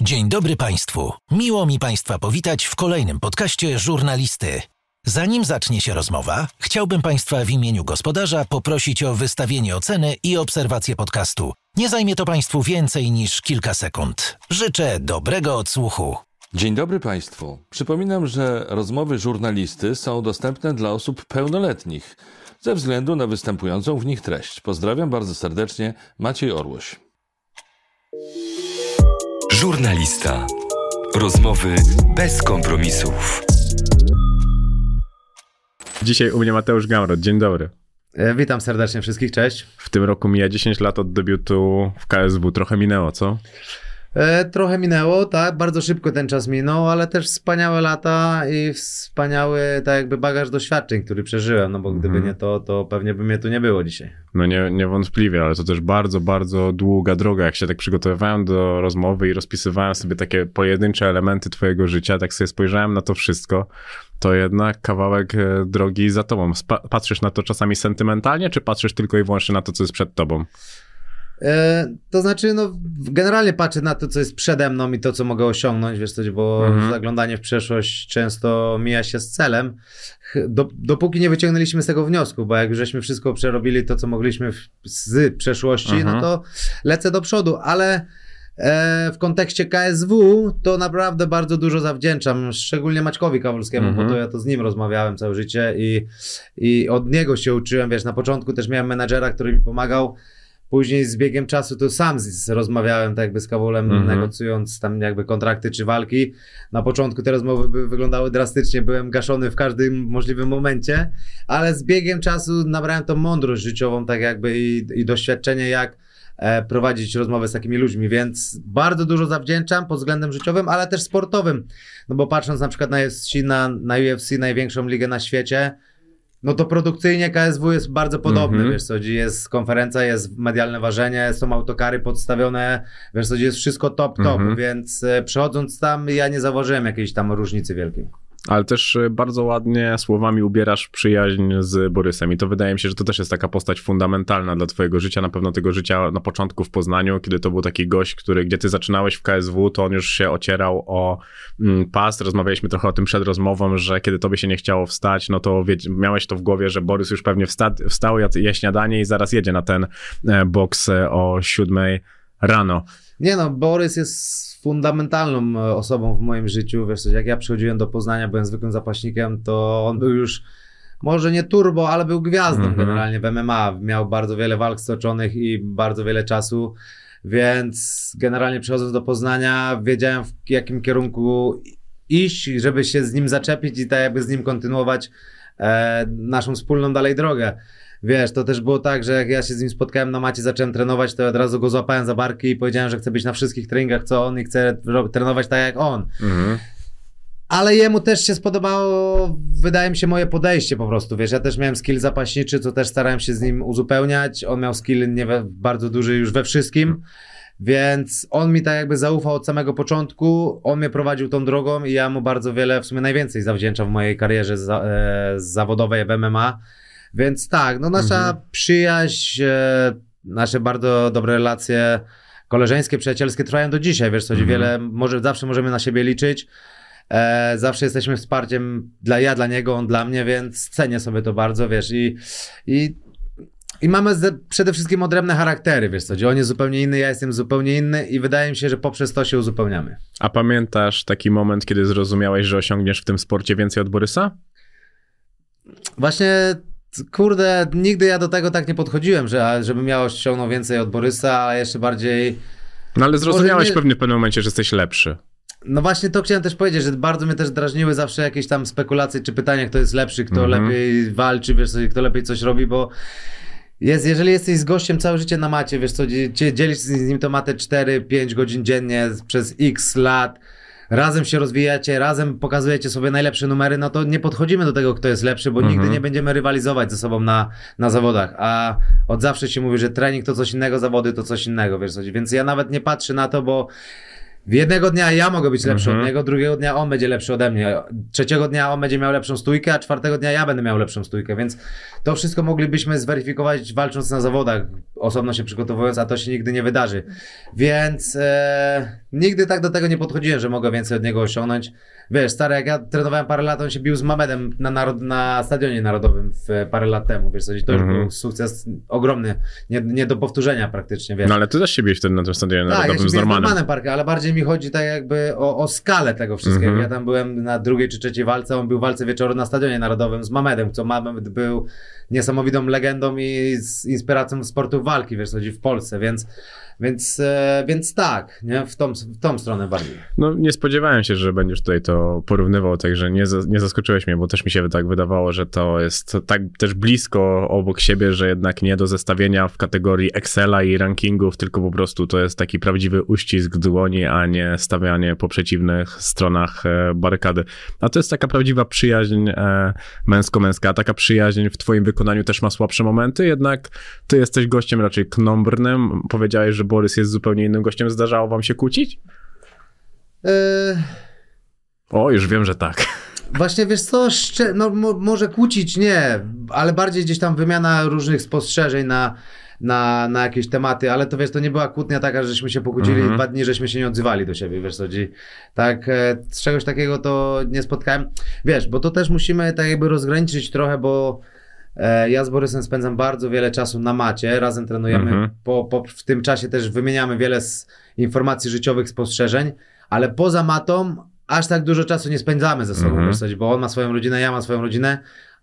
Dzień dobry Państwu. Miło mi Państwa powitać w kolejnym podcaście Żurnalisty. Zanim zacznie się rozmowa, chciałbym Państwa w imieniu gospodarza poprosić o wystawienie oceny i obserwację podcastu. Nie zajmie to Państwu więcej niż kilka sekund. Życzę dobrego odsłuchu. Dzień dobry Państwu. Przypominam, że rozmowy żurnalisty są dostępne dla osób pełnoletnich ze względu na występującą w nich treść. Pozdrawiam bardzo serdecznie, Maciej Orłoś. Żurnalista. Rozmowy bez kompromisów. Dzisiaj u mnie Mateusz Gamrot. Dzień dobry. E, Witam serdecznie wszystkich, cześć. W tym roku mija 10 lat od debiutu w KSW. Trochę minęło, co? E, trochę minęło, tak, bardzo szybko ten czas minął, ale też wspaniałe lata i wspaniały tak jakby bagaż doświadczeń, który przeżyłem, no bo gdyby Mhm. nie to, to pewnie by mnie tu nie było dzisiaj. No nie, niewątpliwie, ale to też bardzo, bardzo długa droga. Jak się tak przygotowywałem do rozmowy i rozpisywałem sobie takie pojedyncze elementy twojego życia, tak sobie spojrzałem na to wszystko, to jednak kawałek e, drogi za tobą. Spa- patrzysz na to czasami sentymentalnie, czy patrzysz tylko i wyłącznie na to, co jest przed tobą? E, to znaczy, no generalnie patrzę na to, co jest przede mną i to, co mogę osiągnąć, wiesz coś, bo Mhm. zaglądanie w przeszłość często mija się z celem, do, dopóki nie wyciągnęliśmy z tego wniosku, bo jak już żeśmy wszystko przerobili, to co mogliśmy w, z przeszłości, Mhm. no to lecę do przodu, ale e, w kontekście KSW to naprawdę bardzo dużo zawdzięczam, szczególnie Maćkowi Kawalskiemu, Mhm. bo to ja to z nim rozmawiałem całe życie i, i od niego się uczyłem, wiesz, na początku też miałem menadżera, który mi pomagał, Później z biegiem czasu to sam z, rozmawiałem tak jakby z Kawolem, Mhm. negocjując tam jakby kontrakty czy walki. Na początku te rozmowy by wyglądały drastycznie, byłem gaszony w każdym możliwym momencie, ale z biegiem czasu nabrałem tą mądrość życiową tak jakby i, i doświadczenie jak e, prowadzić rozmowę z takimi ludźmi, więc bardzo dużo zawdzięczam pod względem życiowym, ale też sportowym, no bo patrząc na przykład na UFC, na, na UFC, największą ligę na świecie, no to produkcyjnie KSW jest bardzo podobny, Mhm. wiesz co, jest konferencja, jest medialne ważenie, są autokary podstawione, wiesz co, jest wszystko top, top, Mhm. więc e, przechodząc tam ja nie zauważyłem jakiejś tam różnicy wielkiej. Ale też e, bardzo ładnie słowami ubierasz przyjaźń z Borysem i to wydaje mi się, że to też jest taka postać fundamentalna dla twojego życia, na pewno tego życia na początku w Poznaniu, kiedy to był taki gość, który, gdzie ty zaczynałeś w KSW, to on już się ocierał o mm, pas, rozmawialiśmy trochę o tym przed rozmową, że kiedy tobie się nie chciało wstać, no to wie, miałeś to w głowie, że Borys już pewnie wsta, wstał, je śniadanie i zaraz jedzie na ten e, boks e, o siódmej rano. Nie no, Borys jest fundamentalną e, osobą w moim życiu, wiesz jak ja przychodziłem do Poznania, byłem zwykłym zapaśnikiem, to on był już może nie turbo, ale był gwiazdą Mhm. generalnie w MMA, miał bardzo wiele walk stoczonych i bardzo wiele czasu, więc generalnie przychodząc do Poznania wiedziałem w jakim kierunku iść, żeby się z nim zaczepić i tak jakby z nim kontynuować e, naszą wspólną dalej drogę. Wiesz, to też było tak, że jak ja się z nim spotkałem na macie, zacząłem trenować, to od razu go złapałem za barki i powiedziałem, że chcę być na wszystkich treningach co on i chcę trenować tak jak on. Mhm. Ale jemu też się spodobało, wydaje mi się, moje podejście po prostu, wiesz, ja też miałem skill zapaśniczy, co też starałem się z nim uzupełniać, on miał skill nie we, bardzo duży już we wszystkim, więc on mi tak jakby zaufał od samego początku, on mnie prowadził tą drogą i ja mu bardzo wiele, w sumie najwięcej zawdzięczam w mojej karierze za, e, zawodowej w MMA, więc tak, no nasza Mhm. przyjaźń, e, nasze bardzo dobre relacje koleżeńskie, przyjacielskie trwają do dzisiaj, wiesz co, Mhm. wiele, może, zawsze możemy na siebie liczyć, E, zawsze jesteśmy wsparciem dla ja, dla niego, on dla mnie, więc cenię sobie to bardzo, wiesz, i, i, i mamy ze, przede wszystkim odrębne charaktery, wiesz co, on jest zupełnie inny, ja jestem zupełnie inny i wydaje mi się, że poprzez to się uzupełniamy. A pamiętasz taki moment, kiedy zrozumiałeś, że osiągniesz w tym sporcie więcej od Borysa? Właśnie, kurde, nigdy ja do tego tak nie podchodziłem, że żebym miał osiągnął więcej od Borysa, a jeszcze bardziej No ale zrozumiałeś nie- pewnie w pewnym momencie, że jesteś lepszy. No właśnie to chciałem też powiedzieć, że bardzo mnie też drażniły zawsze jakieś tam spekulacje czy pytania, kto jest lepszy, kto Mhm. lepiej walczy, wiesz, kto lepiej coś robi, bo jest, jeżeli jesteś z gościem całe życie na macie, wiesz co, dzie- dzie- dzielisz z nim to matę 4-5 godzin dziennie przez x lat, razem się rozwijacie, razem pokazujecie sobie najlepsze numery, no to nie podchodzimy do tego, kto jest lepszy, bo Mhm. nigdy nie będziemy rywalizować ze sobą na, na zawodach, a od zawsze się mówi, że trening to coś innego, zawody to coś innego, wiesz co, więc ja nawet nie patrzę na to, bo Jednego dnia ja mogę być lepszy Mhm. od niego, drugiego dnia on będzie lepszy ode mnie, trzeciego dnia on będzie miał lepszą stójkę, a czwartego dnia ja będę miał lepszą stójkę, więc to wszystko moglibyśmy zweryfikować walcząc na zawodach, osobno się przygotowując, a to się nigdy nie wydarzy. Więc e, nigdy tak do tego nie podchodziłem, że mogę więcej od niego osiągnąć. Wiesz, stary, jak ja trenowałem parę lat, on się bił z Mamedem na, narod, na stadionie narodowym w, parę lat temu, wiesz, to już Mhm. był sukces ogromny, nie, nie do powtórzenia praktycznie, wiesz. No ale ty też się biłeś wtedy na tym stadionie Tak, ja narodowym się z Normanem. Normanem Parker, ale bardziej mi chodzi tak jakby o, o skalę tego wszystkiego. Mhm. Ja tam byłem na drugiej czy trzeciej walce, on był w walce wieczoru na Stadionie Narodowym z Mamedem, co Mamed był niesamowitą legendą i z inspiracją sportu walki, wiesz, chodzi w Polsce, więc, więc, e, więc tak, nie? W tą, w tą stronę bardziej. No nie spodziewałem się, że będziesz tutaj to porównywał, także nie, nie zaskoczyłeś mnie, bo też mi się tak wydawało, że to jest tak też blisko obok siebie, że jednak nie do zestawienia w kategorii Excela i rankingów, tylko po prostu to jest taki prawdziwy uścisk dłoni, a nie stawianie po przeciwnych stronach e, barykady. A to jest taka prawdziwa przyjaźń e, męsko-męska, taka przyjaźń w twoim wykonaniu też ma słabsze momenty, jednak ty jesteś gościem raczej knombrnym. Powiedziałeś, że Borys jest zupełnie innym gościem. Zdarzało wam się kłócić? E, O, już wiem, że tak. Właśnie wiesz co, szcze- no mo- może kłócić nie, ale bardziej gdzieś tam wymiana różnych spostrzeżeń na, na, na jakieś tematy, ale to wiesz, to nie była kłótnia taka, żeśmy się pokłócili Mhm. i dwa dni, żeśmy się nie odzywali do siebie, wiesz co, tak, e, z czegoś takiego to nie spotkałem, wiesz, bo to też musimy tak jakby rozgraniczyć trochę, bo ja z Borysem spędzam bardzo wiele czasu na macie, razem trenujemy, Mhm. po, po, w tym czasie też wymieniamy wiele informacji życiowych, spostrzeżeń, ale poza matą aż tak dużo czasu nie spędzamy ze sobą, Mhm. co, bo on ma swoją rodzinę, ja mam swoją rodzinę,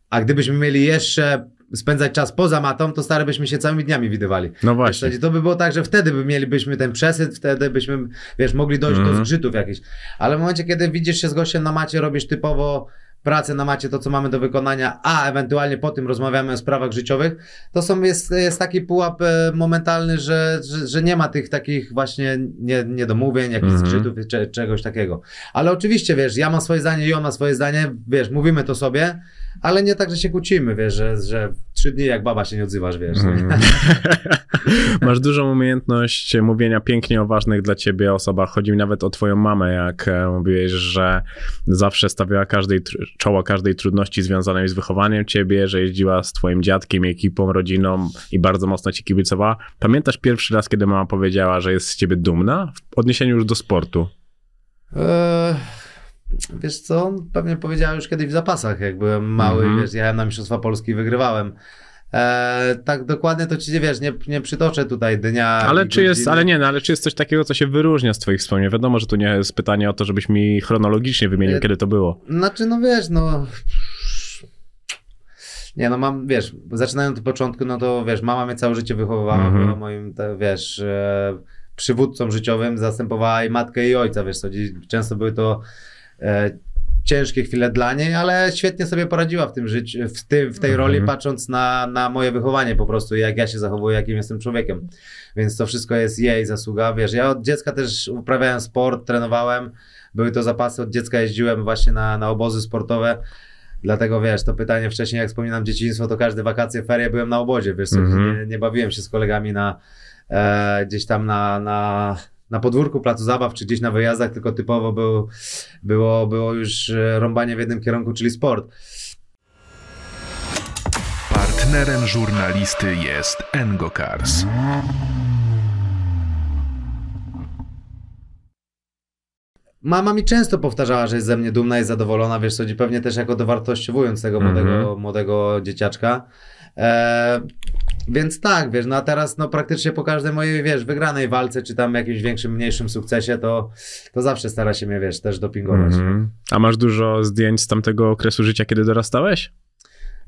a gdybyśmy mieli jeszcze spędzać czas poza matą, to stary byśmy się całymi dniami widywali. No właśnie. co, to by było tak, że wtedy by mielibyśmy ten przesyt, wtedy byśmy, wiesz, mogli dojść do Mhm. zgrzytów jakichś. Ale w momencie, kiedy widzisz się z gościem na macie, robisz typowo pracę na macie, to co mamy do wykonania, a ewentualnie po tym rozmawiamy o sprawach życiowych, to są, jest, jest taki pułap e, momentalny, że, że, że nie ma tych takich właśnie nie, niedomówień, jakichś Mhm. zgrzytów, cze, czegoś takiego. Ale oczywiście, wiesz, ja mam swoje zdanie i on ma swoje zdanie, wiesz, mówimy to sobie, ale nie tak, że się kłócimy, wiesz, że, że trzy dni jak baba się nie odzywasz, wiesz. Mhm. Masz dużą umiejętność mówienia pięknie o ważnych dla ciebie osobach. Chodzi mi nawet o twoją mamę, jak e, mówiłeś, że zawsze stawiała każdej, czoło każdej trudności związanej z wychowaniem ciebie, że jeździła z twoim dziadkiem, ekipą, rodziną i bardzo mocno ci kibicowała. Pamiętasz pierwszy raz, kiedy mama powiedziała, że jest z ciebie dumna? W odniesieniu już do sportu. Eee, wiesz co, pewnie powiedziałem już kiedyś w zapasach, jak byłem mały, Mhm. wiesz, jechałem na Mistrzostwa Polski i wygrywałem. Eee, tak dokładnie to ci nie wiesz, nie, nie przytoczę tutaj dnia. Ale czy jest, ale nie, no, ale czy jest coś takiego, co się wyróżnia z twoich wspomnień? Wiadomo, że tu nie jest pytanie o to, żebyś mi chronologicznie wymienił, E, kiedy to było. Znaczy, no wiesz, no. Nie, no mam, wiesz, zaczynając od początku, no to wiesz, mama mnie całe życie wychowywała, Mhm. była moim, wiesz, e, przywódcą życiowym, zastępowała i matkę i ojca, wiesz, co, często były to e, ciężkie chwile dla niej, ale świetnie sobie poradziła w tym życiu, w, tym, w tej Mhm. roli, patrząc na, na moje wychowanie po prostu, jak ja się zachowuję, jakim jestem człowiekiem. Więc to wszystko jest jej zasługa, wiesz, ja od dziecka też uprawiałem sport, trenowałem, były to zapasy, od dziecka jeździłem właśnie na, na obozy sportowe, Dlatego wiesz, to pytanie wcześniej, jak wspominam dzieciństwo, to każde wakacje, ferie byłem na obozie, wiesz, Mhm. nie, nie bawiłem się z kolegami na e, gdzieś tam na, na, na podwórku placu zabaw, czy gdzieś na wyjazdach, tylko typowo był, było, było już e, rąbanie w jednym kierunku, czyli sport. Partnerem żurnalisty jest Engokars. Mama mi często powtarzała, że jest ze mnie dumna i zadowolona, wiesz, co, i pewnie też jako dowartościowując tego Mhm. młodego, młodego dzieciaczka. E, więc tak, wiesz, no a teraz no praktycznie po każdej mojej, wiesz, wygranej walce, czy tam jakimś większym, mniejszym sukcesie, to, to zawsze stara się mnie, wiesz, też dopingować. Mhm. A masz dużo zdjęć z tamtego okresu życia, kiedy dorastałeś?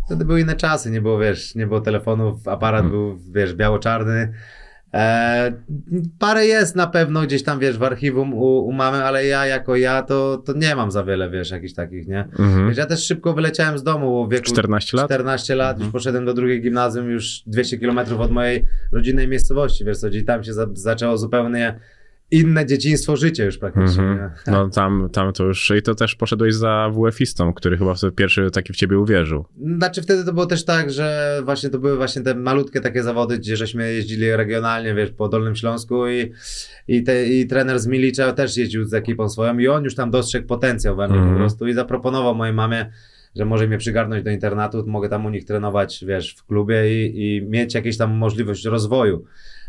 Wtedy były inne czasy, nie było, wiesz, nie było telefonów, aparat Hmm. był, wiesz, biało-czarny. E, parę jest na pewno gdzieś tam, wiesz, w archiwum u, u mamy, ale ja jako ja to, to nie mam za wiele, wiesz, jakichś takich, nie? Mhm. Wiesz, ja też szybko wyleciałem z domu w wieku 14 lat? 14 lat, Mhm. już poszedłem do drugiej gimnazjum, już 200 kilometrów od mojej rodzinnej miejscowości, wiesz co, gdzie tam się za, zaczęło zupełnie inne dzieciństwo, życie już praktycznie. Mhm. nie? No tam, tam to już, i to też poszedłeś za WF-istą, który chyba wtedy pierwszy taki w ciebie uwierzył. Znaczy wtedy to było też tak, że właśnie to były właśnie te malutkie takie zawody, gdzie żeśmy jeździli regionalnie, wiesz, po Dolnym Śląsku i, i, te, i trener z Milicza też jeździł z ekipą swoją i on już tam dostrzegł potencjał we mnie Mhm. po prostu i zaproponował mojej mamie, że może mnie przygarnąć do internatu, mogę tam u nich trenować, wiesz, w klubie i, i mieć jakieś tam możliwość rozwoju,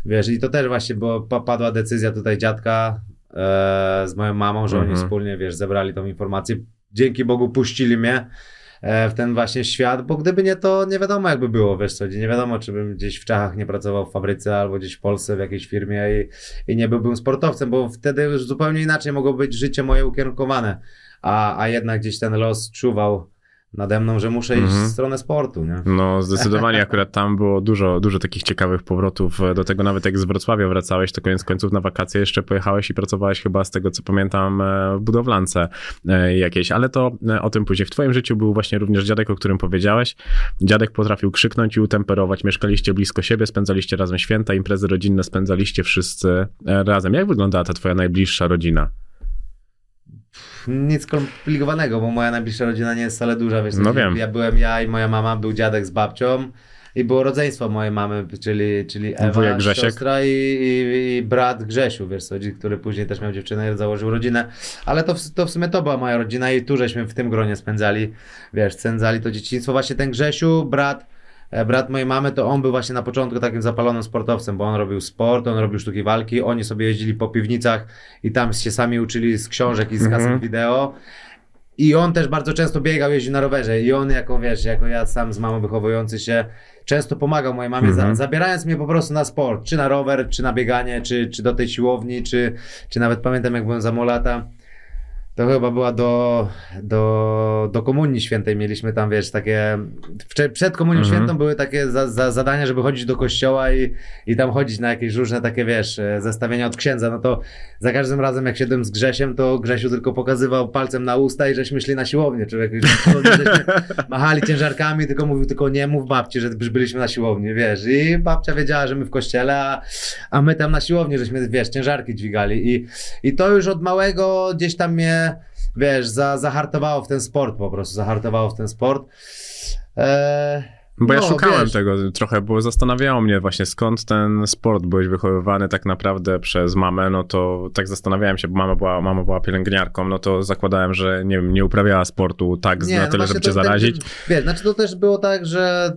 wiesz, i to też właśnie pa- padła decyzja tutaj dziadka e, z moją mamą, że oni Mhm. wspólnie, wiesz, zebrali tą informację, dzięki Bogu puścili mnie, e, w ten właśnie świat, bo gdyby nie to nie wiadomo jakby było, wiesz co, nie wiadomo czy bym gdzieś w Czechach nie pracował w fabryce albo gdzieś w Polsce w jakiejś firmie i, i nie byłbym sportowcem, bo wtedy już zupełnie inaczej mogło być życie moje ukierunkowane, a, a jednak gdzieś ten los czuwał nade mną, że muszę iść Mhm. w stronę sportu, nie? No zdecydowanie akurat tam było dużo, dużo takich ciekawych powrotów. Do tego nawet jak z Wrocławia wracałeś, to koniec końców na wakacje jeszcze pojechałeś i pracowałeś chyba z tego co pamiętam e, w budowlance e, jakiejś, ale to e, o tym później. W twoim życiu był właśnie również dziadek, o którym powiedziałeś. Dziadek potrafił krzyknąć i utemperować. Mieszkaliście blisko siebie, spędzaliście razem święta, imprezy rodzinne spędzaliście wszyscy e, razem. Jak wyglądała ta twoja najbliższa rodzina? Nic skomplikowanego, bo moja najbliższa rodzina nie jest wcale duża, wiesz, No wiem. ja byłem ja i moja mama, był dziadek z babcią i było rodzeństwo mojej mamy, czyli, czyli Ewa, Wujek Grzesiek. siostra i, i, i brat Grzesiu, wiesz co, który później też miał dziewczynę i założył rodzinę, ale to, w- to w sumie to była moja rodzina i tu żeśmy w tym gronie spędzali, wiesz, spędzali to dzieciństwo, właśnie ten Grzesiu, brat, brat mojej mamy, to on był właśnie na początku takim zapalonym sportowcem, bo on robił sport, on robił sztuki walki, oni sobie jeździli po piwnicach i tam się sami uczyli z książek i z Mhm. kaset wideo. I on też bardzo często biegał, jeździł na rowerze. I on, jako wiesz, jako ja sam z mamą wychowujący się, często pomagał mojej mamie, Mhm. za, zabierając mnie po prostu na sport, czy na rower, czy na bieganie, czy, czy do tej siłowni, czy, czy nawet pamiętam, jak byłem za Molata. To chyba była do, do, do Komunii Świętej. Mieliśmy tam, wiesz, takie. Przed Komunią Mhm. Świętą były takie za, za, zadania, żeby chodzić do kościoła i, i tam chodzić na jakieś różne takie, wiesz, e, zestawienia od księdza. No to za każdym razem, jak siedem z Grzesiem, to Grzesiu tylko pokazywał palcem na usta i żeśmy szli na siłownię. Człowiek, żeśmy machali ciężarkami, tylko mówił, tylko nie mów babci, że byliśmy na siłowni, wiesz. I babcia wiedziała, że my w kościele, a, a my tam na siłowni, żeśmy, wiesz, ciężarki dźwigali. I, i to już od małego gdzieś tam mnie, wiesz, za, zahartowało w ten sport po prostu, zahartowało w ten sport. Eee, Bo ja No, szukałem wiesz. tego trochę, bo zastanawiało mnie właśnie skąd ten sport, byłeś wychowywany tak naprawdę przez mamę, no to tak zastanawiałem się, bo mama była, mama była pielęgniarką, no to zakładałem, że nie wiem, nie uprawiała sportu tak Nie, na no tyle, żeby cię ten- zarazić. Wiesz, znaczy to też było tak, że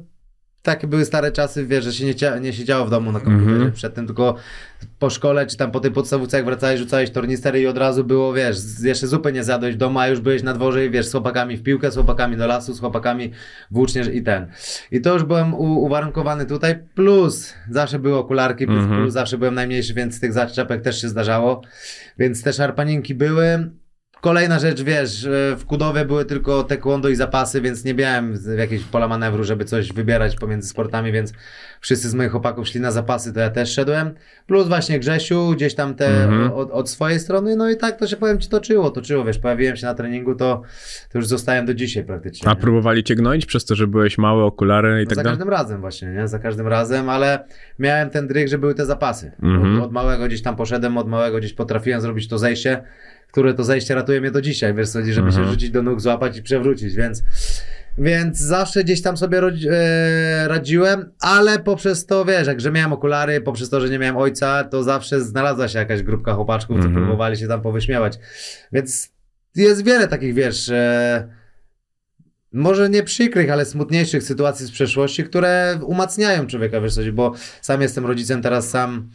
takie były stare czasy, wiesz, że się nie, nie siedziało w domu na komputerze Mhm. przedtem, tylko po szkole, czy tam po tej podstawówce, jak wracałeś, rzucałeś tornister i od razu było, wiesz, jeszcze zupy nie zjadłeś w domu, a już byłeś na dworze i wiesz, z chłopakami w piłkę, z chłopakami do lasu, z chłopakami włócznie i ten. I to już byłem uwarunkowany tutaj, plus zawsze były okularki, plus, Mhm. plus zawsze byłem najmniejszy, więc tych zaczepek też się zdarzało, więc te szarpaninki były. Kolejna rzecz, wiesz, w Kudowie były tylko taekwondo i zapasy, więc nie miałem jakiegoś pola manewru, żeby coś wybierać pomiędzy sportami, więc wszyscy z moich chłopaków szli na zapasy, to ja też szedłem. Plus właśnie Grzesiu, gdzieś tam te Mhm. od, od swojej strony, no i tak to się powiem ci toczyło, toczyło, wiesz, pojawiłem się na treningu, to, to już zostałem do dzisiaj praktycznie. A nie? próbowali cię gnoić przez to, że byłeś mały, okulary i No tak za dalej? każdym razem właśnie, nie? Za każdym razem, ale miałem ten dryg, że były te zapasy. Mhm. Od, od małego gdzieś tam poszedłem, od małego gdzieś potrafiłem zrobić to zejście, które to zejście ratuje mnie do dzisiaj, wiesz co, żeby Mhm. się rzucić do nóg, złapać i przewrócić, więc więc zawsze gdzieś tam sobie e, radziłem, ale poprzez to, wiesz, jak że miałem okulary, poprzez to, że nie miałem ojca, to zawsze znalazła się jakaś grupka chłopaczków, co Mhm. próbowali się tam powyśmiewać. Więc jest wiele takich, wiesz, e, może nie przykrych, ale smutniejszych sytuacji z przeszłości, które umacniają człowieka, wiesz coś, bo sam jestem rodzicem, teraz sam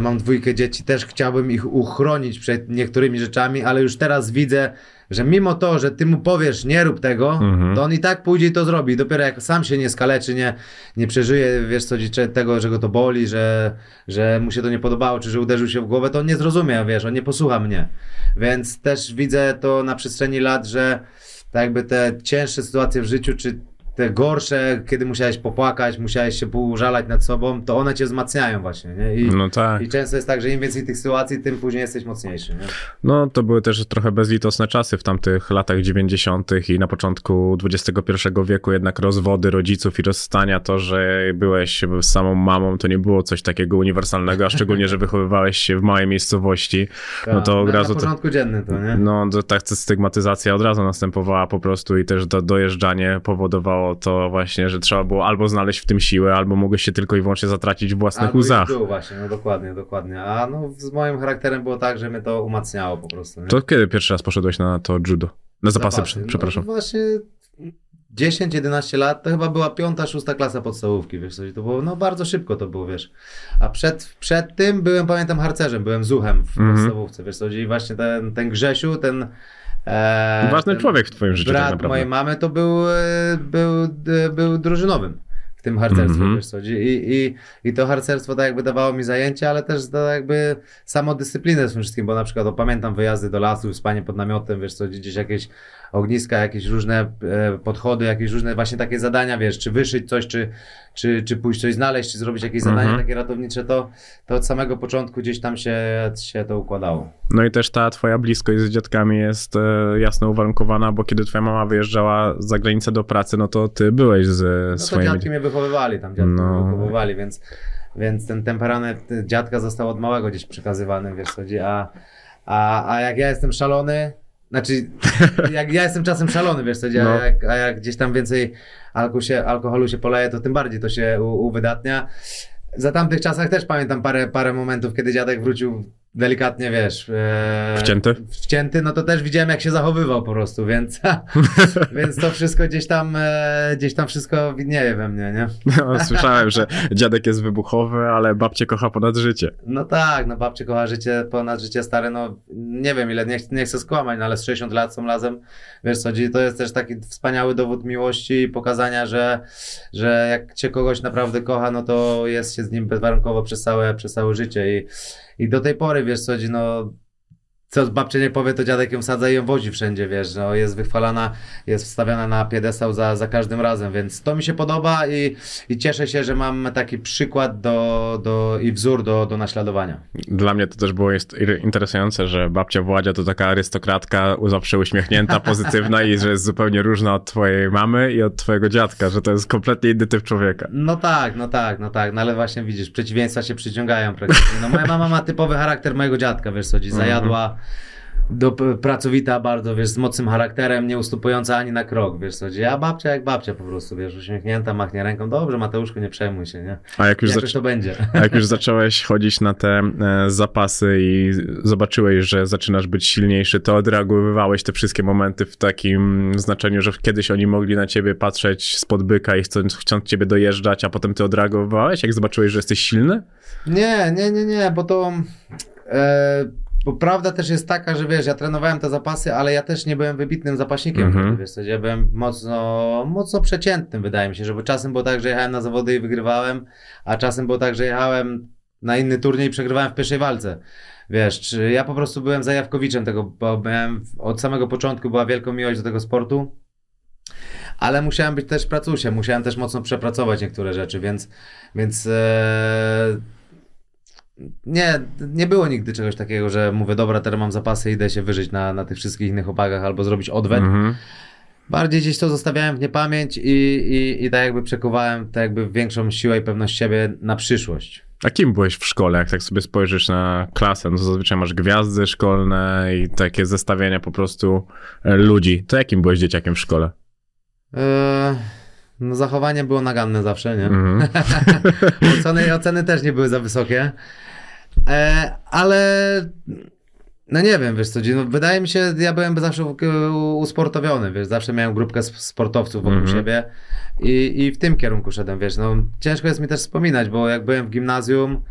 mam dwójkę dzieci, też chciałbym ich uchronić przed niektórymi rzeczami, ale już teraz widzę, że mimo to, że ty mu powiesz nie rób tego, Mhm. to on i tak pójdzie i to zrobi. Dopiero jak sam się nie skaleczy, nie, nie przeżyje, wiesz co, tego, że go to boli, że, że mu się to nie podobało, czy że uderzył się w głowę, to on nie zrozumie, wiesz, on nie posłucha mnie. Więc też widzę to na przestrzeni lat, że tak jakby te cięższe sytuacje w życiu, czy te gorsze, kiedy musiałeś popłakać, musiałeś się użalać nad sobą, to one cię wzmacniają właśnie, nie? I, No tak. i często jest tak, że im więcej tych sytuacji, tym później jesteś mocniejszy, nie? No, to były też trochę bezlitosne czasy w tamtych latach 90. i na początku XXI wieku, jednak rozwody rodziców i rozstania, to, że byłeś samą mamą, to nie było coś takiego uniwersalnego, a szczególnie, że wychowywałeś się w małej miejscowości. No to od na, razu na to- porządku dziennym to, nie? No, to, tak stygmatyzacja od razu następowała po prostu i też to dojeżdżanie powodowało to właśnie, że trzeba było albo znaleźć w tym siłę, albo mogłeś się tylko i wyłącznie zatracić w własnych Albo łzach. już był właśnie, no dokładnie, dokładnie. A no z moim charakterem było tak, że mnie to umacniało po prostu. Nie? To kiedy pierwszy raz poszedłeś na to judo? Na zapasy, prze- No, przepraszam. właśnie 10-11 lat, to chyba była piąta, szósta klasa podstawówki, wiesz, coś, to było, no bardzo szybko to było, wiesz. A przed, przed tym byłem, pamiętam, harcerzem, byłem zuchem w Mhm. podstawówce, wiesz, co, i właśnie ten, ten Grzesiu, ten... E, Ważny człowiek w twoim życiu tak Brat naprawdę. mojej mamy to był, e, był, e, był drużynowym w tym harcerstwie, Mhm. wiesz co, i, i, i to harcerstwo tak jakby dawało mi zajęcia, ale też to jakby samodyscyplinę z tym wszystkim, bo na przykład o, pamiętam wyjazdy do lasu, spanie pod namiotem, wiesz co, gdzieś jakieś ogniska, jakieś różne e, podchody, jakieś różne właśnie takie zadania, wiesz, czy wyszyć coś, czy, czy, czy pójść coś znaleźć, czy zrobić jakieś Mhm. zadanie takie ratownicze, to, to od samego początku gdzieś tam się, się to układało. No i też ta twoja bliskość z dziadkami jest e, jasno uwarunkowana, bo kiedy twoja mama wyjeżdżała za granicę do pracy, no to ty byłeś z e, No to swoimi... dziadki mnie wychowywali, tam dziadki No. mnie wychowywali, więc, więc ten temperament dziadka został od małego gdzieś przekazywany, wiesz co, chodzi, a, a, a jak ja jestem szalony, znaczy jak ja jestem czasem szalony, wiesz co, No. a, jak, a jak gdzieś tam więcej alkoholu się, alkoholu się poleje, to tym bardziej to się u, uwydatnia. Za tamtych czasach też pamiętam parę, parę momentów, kiedy dziadek wrócił delikatnie, wiesz... E, Wcięty? Wcięty, no to też widziałem, jak się zachowywał po prostu, więc, więc to wszystko gdzieś tam, e, gdzieś tam wszystko widnieje we mnie, nie? No, słyszałem, że dziadek jest wybuchowy, ale babcię kocha ponad życie. No tak, no babcie kocha życie ponad życie stare, no nie wiem ile, nie, ch- nie chcę skłamać, no ale z 60 lat są razem, wiesz co, to jest też taki wspaniały dowód miłości i pokazania, że, że jak cię kogoś naprawdę kocha, no to jest się z nim bezwarunkowo przez całe, przez całe życie. I, i do tej pory, wiesz co, no co babcia nie powie, to dziadek ją sadza i ją wozi wszędzie, wiesz, no jest wychwalana, jest wstawiana na piedestał za, za każdym razem, więc to mi się podoba i, i cieszę się, że mam taki przykład do, do, i wzór do, do naśladowania. Dla mnie to też było jest interesujące, że babcia Władzia to taka arystokratka zawsze uśmiechnięta, pozytywna i że jest zupełnie różna od twojej mamy i od twojego dziadka, że to jest kompletnie inny typ człowieka. No tak, no tak, no tak, no ale właśnie widzisz, przeciwieństwa się przyciągają praktycznie. No moja mama ma typowy charakter mojego dziadka, wiesz co, dziś zajadła, do, pracowita bardzo, wiesz, z mocnym charakterem, nie ustupująca ani na krok, wiesz co, a babcia jak babcia po prostu, wiesz, uśmiechnięta, machnie ręką, dobrze Mateuszku, nie przejmuj się, nie? A jak już, Jakoś to będzie. a jak już zacząłeś chodzić na te e, zapasy i zobaczyłeś, że zaczynasz być silniejszy, to odreagowywałeś te wszystkie momenty w takim znaczeniu, że kiedyś oni mogli na ciebie patrzeć spod byka i chcąc, chcąc ciebie dojeżdżać, a potem ty odreagowywałeś, jak zobaczyłeś, że jesteś silny? Nie, nie, nie, nie, bo to. E, bo prawda też jest taka, że wiesz, ja trenowałem te zapasy, ale ja też nie byłem wybitnym zapaśnikiem. Mhm. Wiesz, ja byłem mocno, mocno przeciętnym, wydaje mi się, że bo czasem było tak, że jechałem na zawody i wygrywałem, a czasem było tak, że jechałem na inny turniej i przegrywałem w pierwszej walce. Wiesz, czy ja po prostu byłem zajawkowiczem tego, bo miałem od samego początku była wielką miłość do tego sportu. Ale musiałem być też pracusiem, musiałem też mocno przepracować niektóre rzeczy, więc, więc e, nie, nie było nigdy czegoś takiego, że mówię, dobra, teraz mam zapasy, idę się wyżyć na, na tych wszystkich innych opagach albo zrobić odwet. Mhm. Bardziej gdzieś to zostawiałem w niepamięć i, i, i tak jakby przekuwałem tak jakby większą siłę i pewność siebie na przyszłość. A kim byłeś w szkole? Jak tak sobie spojrzysz na klasę, no to zazwyczaj masz gwiazdy szkolne i takie zestawienia po prostu e, ludzi. To jakim byłeś dzieciakiem w szkole? Eee, no zachowanie było naganne zawsze, nie? Mhm. oceny, oceny też nie były za wysokie. E, ale no nie wiem, wiesz co, no wydaje mi się, ja byłem zawsze usportowiony, wiesz, zawsze miałem grupkę sp- sportowców wokół Mhm. siebie i, i w tym kierunku szedłem, wiesz, no ciężko jest mi też wspominać, bo jak byłem w gimnazjum,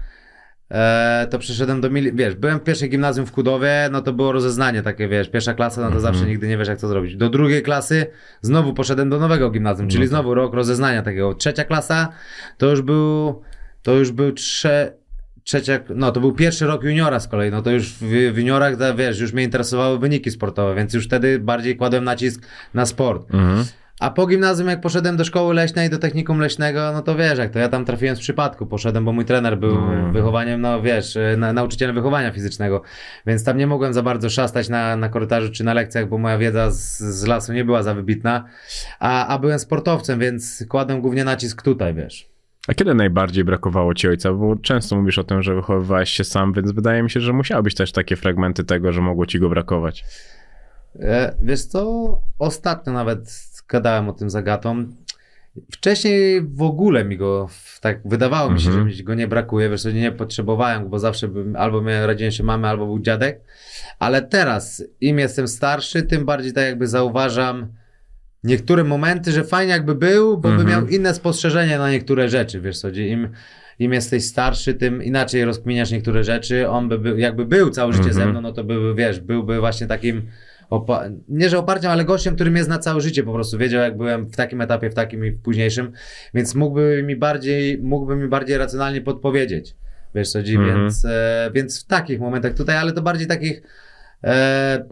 e, to przyszedłem do, mili- wiesz, byłem w pierwszej gimnazjum w Kudowie, no to było rozeznanie takie, wiesz, pierwsza klasa, no to Mhm. zawsze nigdy nie wiesz jak to zrobić. Do drugiej klasy znowu poszedłem do nowego gimnazjum, czyli No tak. znowu rok rozeznania takiego. Trzecia klasa to już był, to już był trze, trzecia, no to był pierwszy rok juniora z kolei, no to już w, w juniorach, wiesz, już mnie interesowały wyniki sportowe, więc już wtedy bardziej kładłem nacisk na sport. Mhm. a po gimnazjum, jak poszedłem do szkoły leśnej, do technikum leśnego, no to wiesz, jak to ja tam trafiłem z przypadku. Poszedłem, bo mój trener był No. wychowaniem, no wiesz, na, nauczycielem wychowania fizycznego, więc tam nie mogłem za bardzo szastać na, na korytarzu czy na lekcjach, bo moja wiedza z, z lasu nie była za wybitna, a, a byłem sportowcem, więc kładłem głównie nacisk tutaj, wiesz. A kiedy najbardziej brakowało ci ojca? Bo często mówisz o tym, że wychowywałeś się sam, więc wydaje mi się, że musiały być też takie fragmenty tego, że mogło ci go brakować. E, Wiesz co, ostatnio nawet gadałem o tym z Agatą. Wcześniej w ogóle mi go tak wydawało mi się, Mhm. że mi go nie brakuje, wiesz, nie potrzebowałem, bo zawsze bym, albo miałem się mamy, albo był dziadek. Ale teraz, im jestem starszy, tym bardziej tak jakby zauważam niektóre momenty, że fajnie jakby był, bo by Mhm. miał inne spostrzeżenie na niektóre rzeczy, wiesz co, im, im jesteś starszy, tym inaczej rozkminiasz niektóre rzeczy. On by był, jakby był całe życie Mhm. ze mną, no to by, wiesz, byłby właśnie takim nie że oparciem, ale gościem, który mnie zna całe życie po prostu. Wiedział, jak byłem w takim etapie, w takim i w późniejszym, więc mógłby mi bardziej, mógłby mi bardziej racjonalnie podpowiedzieć. Wiesz co, Dzi, Mhm. więc, e, więc w takich momentach tutaj, ale to bardziej takich e,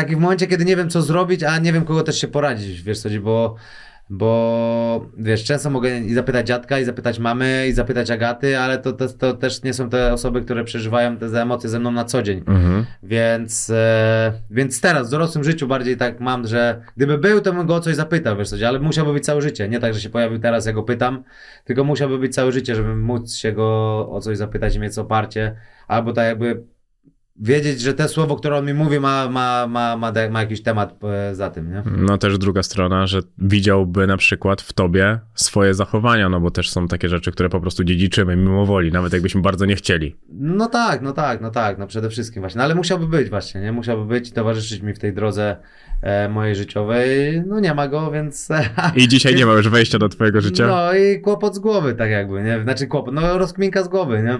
takich w momencie, kiedy nie wiem, co zrobić, a nie wiem, kogo też się poradzić, wiesz co, bo bo wiesz, często mogę i zapytać dziadka, i zapytać mamy, i zapytać Agaty, ale to, to, to też nie są te osoby, które przeżywają te emocje ze mną na co dzień. Mhm. Więc, e, więc teraz w dorosłym życiu bardziej tak mam, że gdyby był, to bym go o coś zapytał, wiesz co, ale musiałby być całe życie. Nie tak, że się pojawił teraz, ja go pytam, tylko musiałby być całe życie, żeby móc się go o coś zapytać i mieć oparcie, albo tak jakby wiedzieć, że te słowo, które on mi mówi, ma, ma, ma, ma, ma jakiś temat e, za tym, nie? No też druga strona, że widziałby na przykład w tobie swoje zachowania, no bo też są takie rzeczy, które po prostu dziedziczymy mimo woli, nawet jakbyśmy bardzo nie chcieli. No tak, no tak, no tak, no przede wszystkim właśnie, no ale musiałby być właśnie, nie? Musiałby być i towarzyszyć mi w tej drodze e, mojej życiowej. No nie ma go, więc... I dzisiaj nie ma już wejścia do twojego życia. No i kłopot z głowy, tak jakby, nie? Znaczy kłopot, no rozkminka z głowy, nie?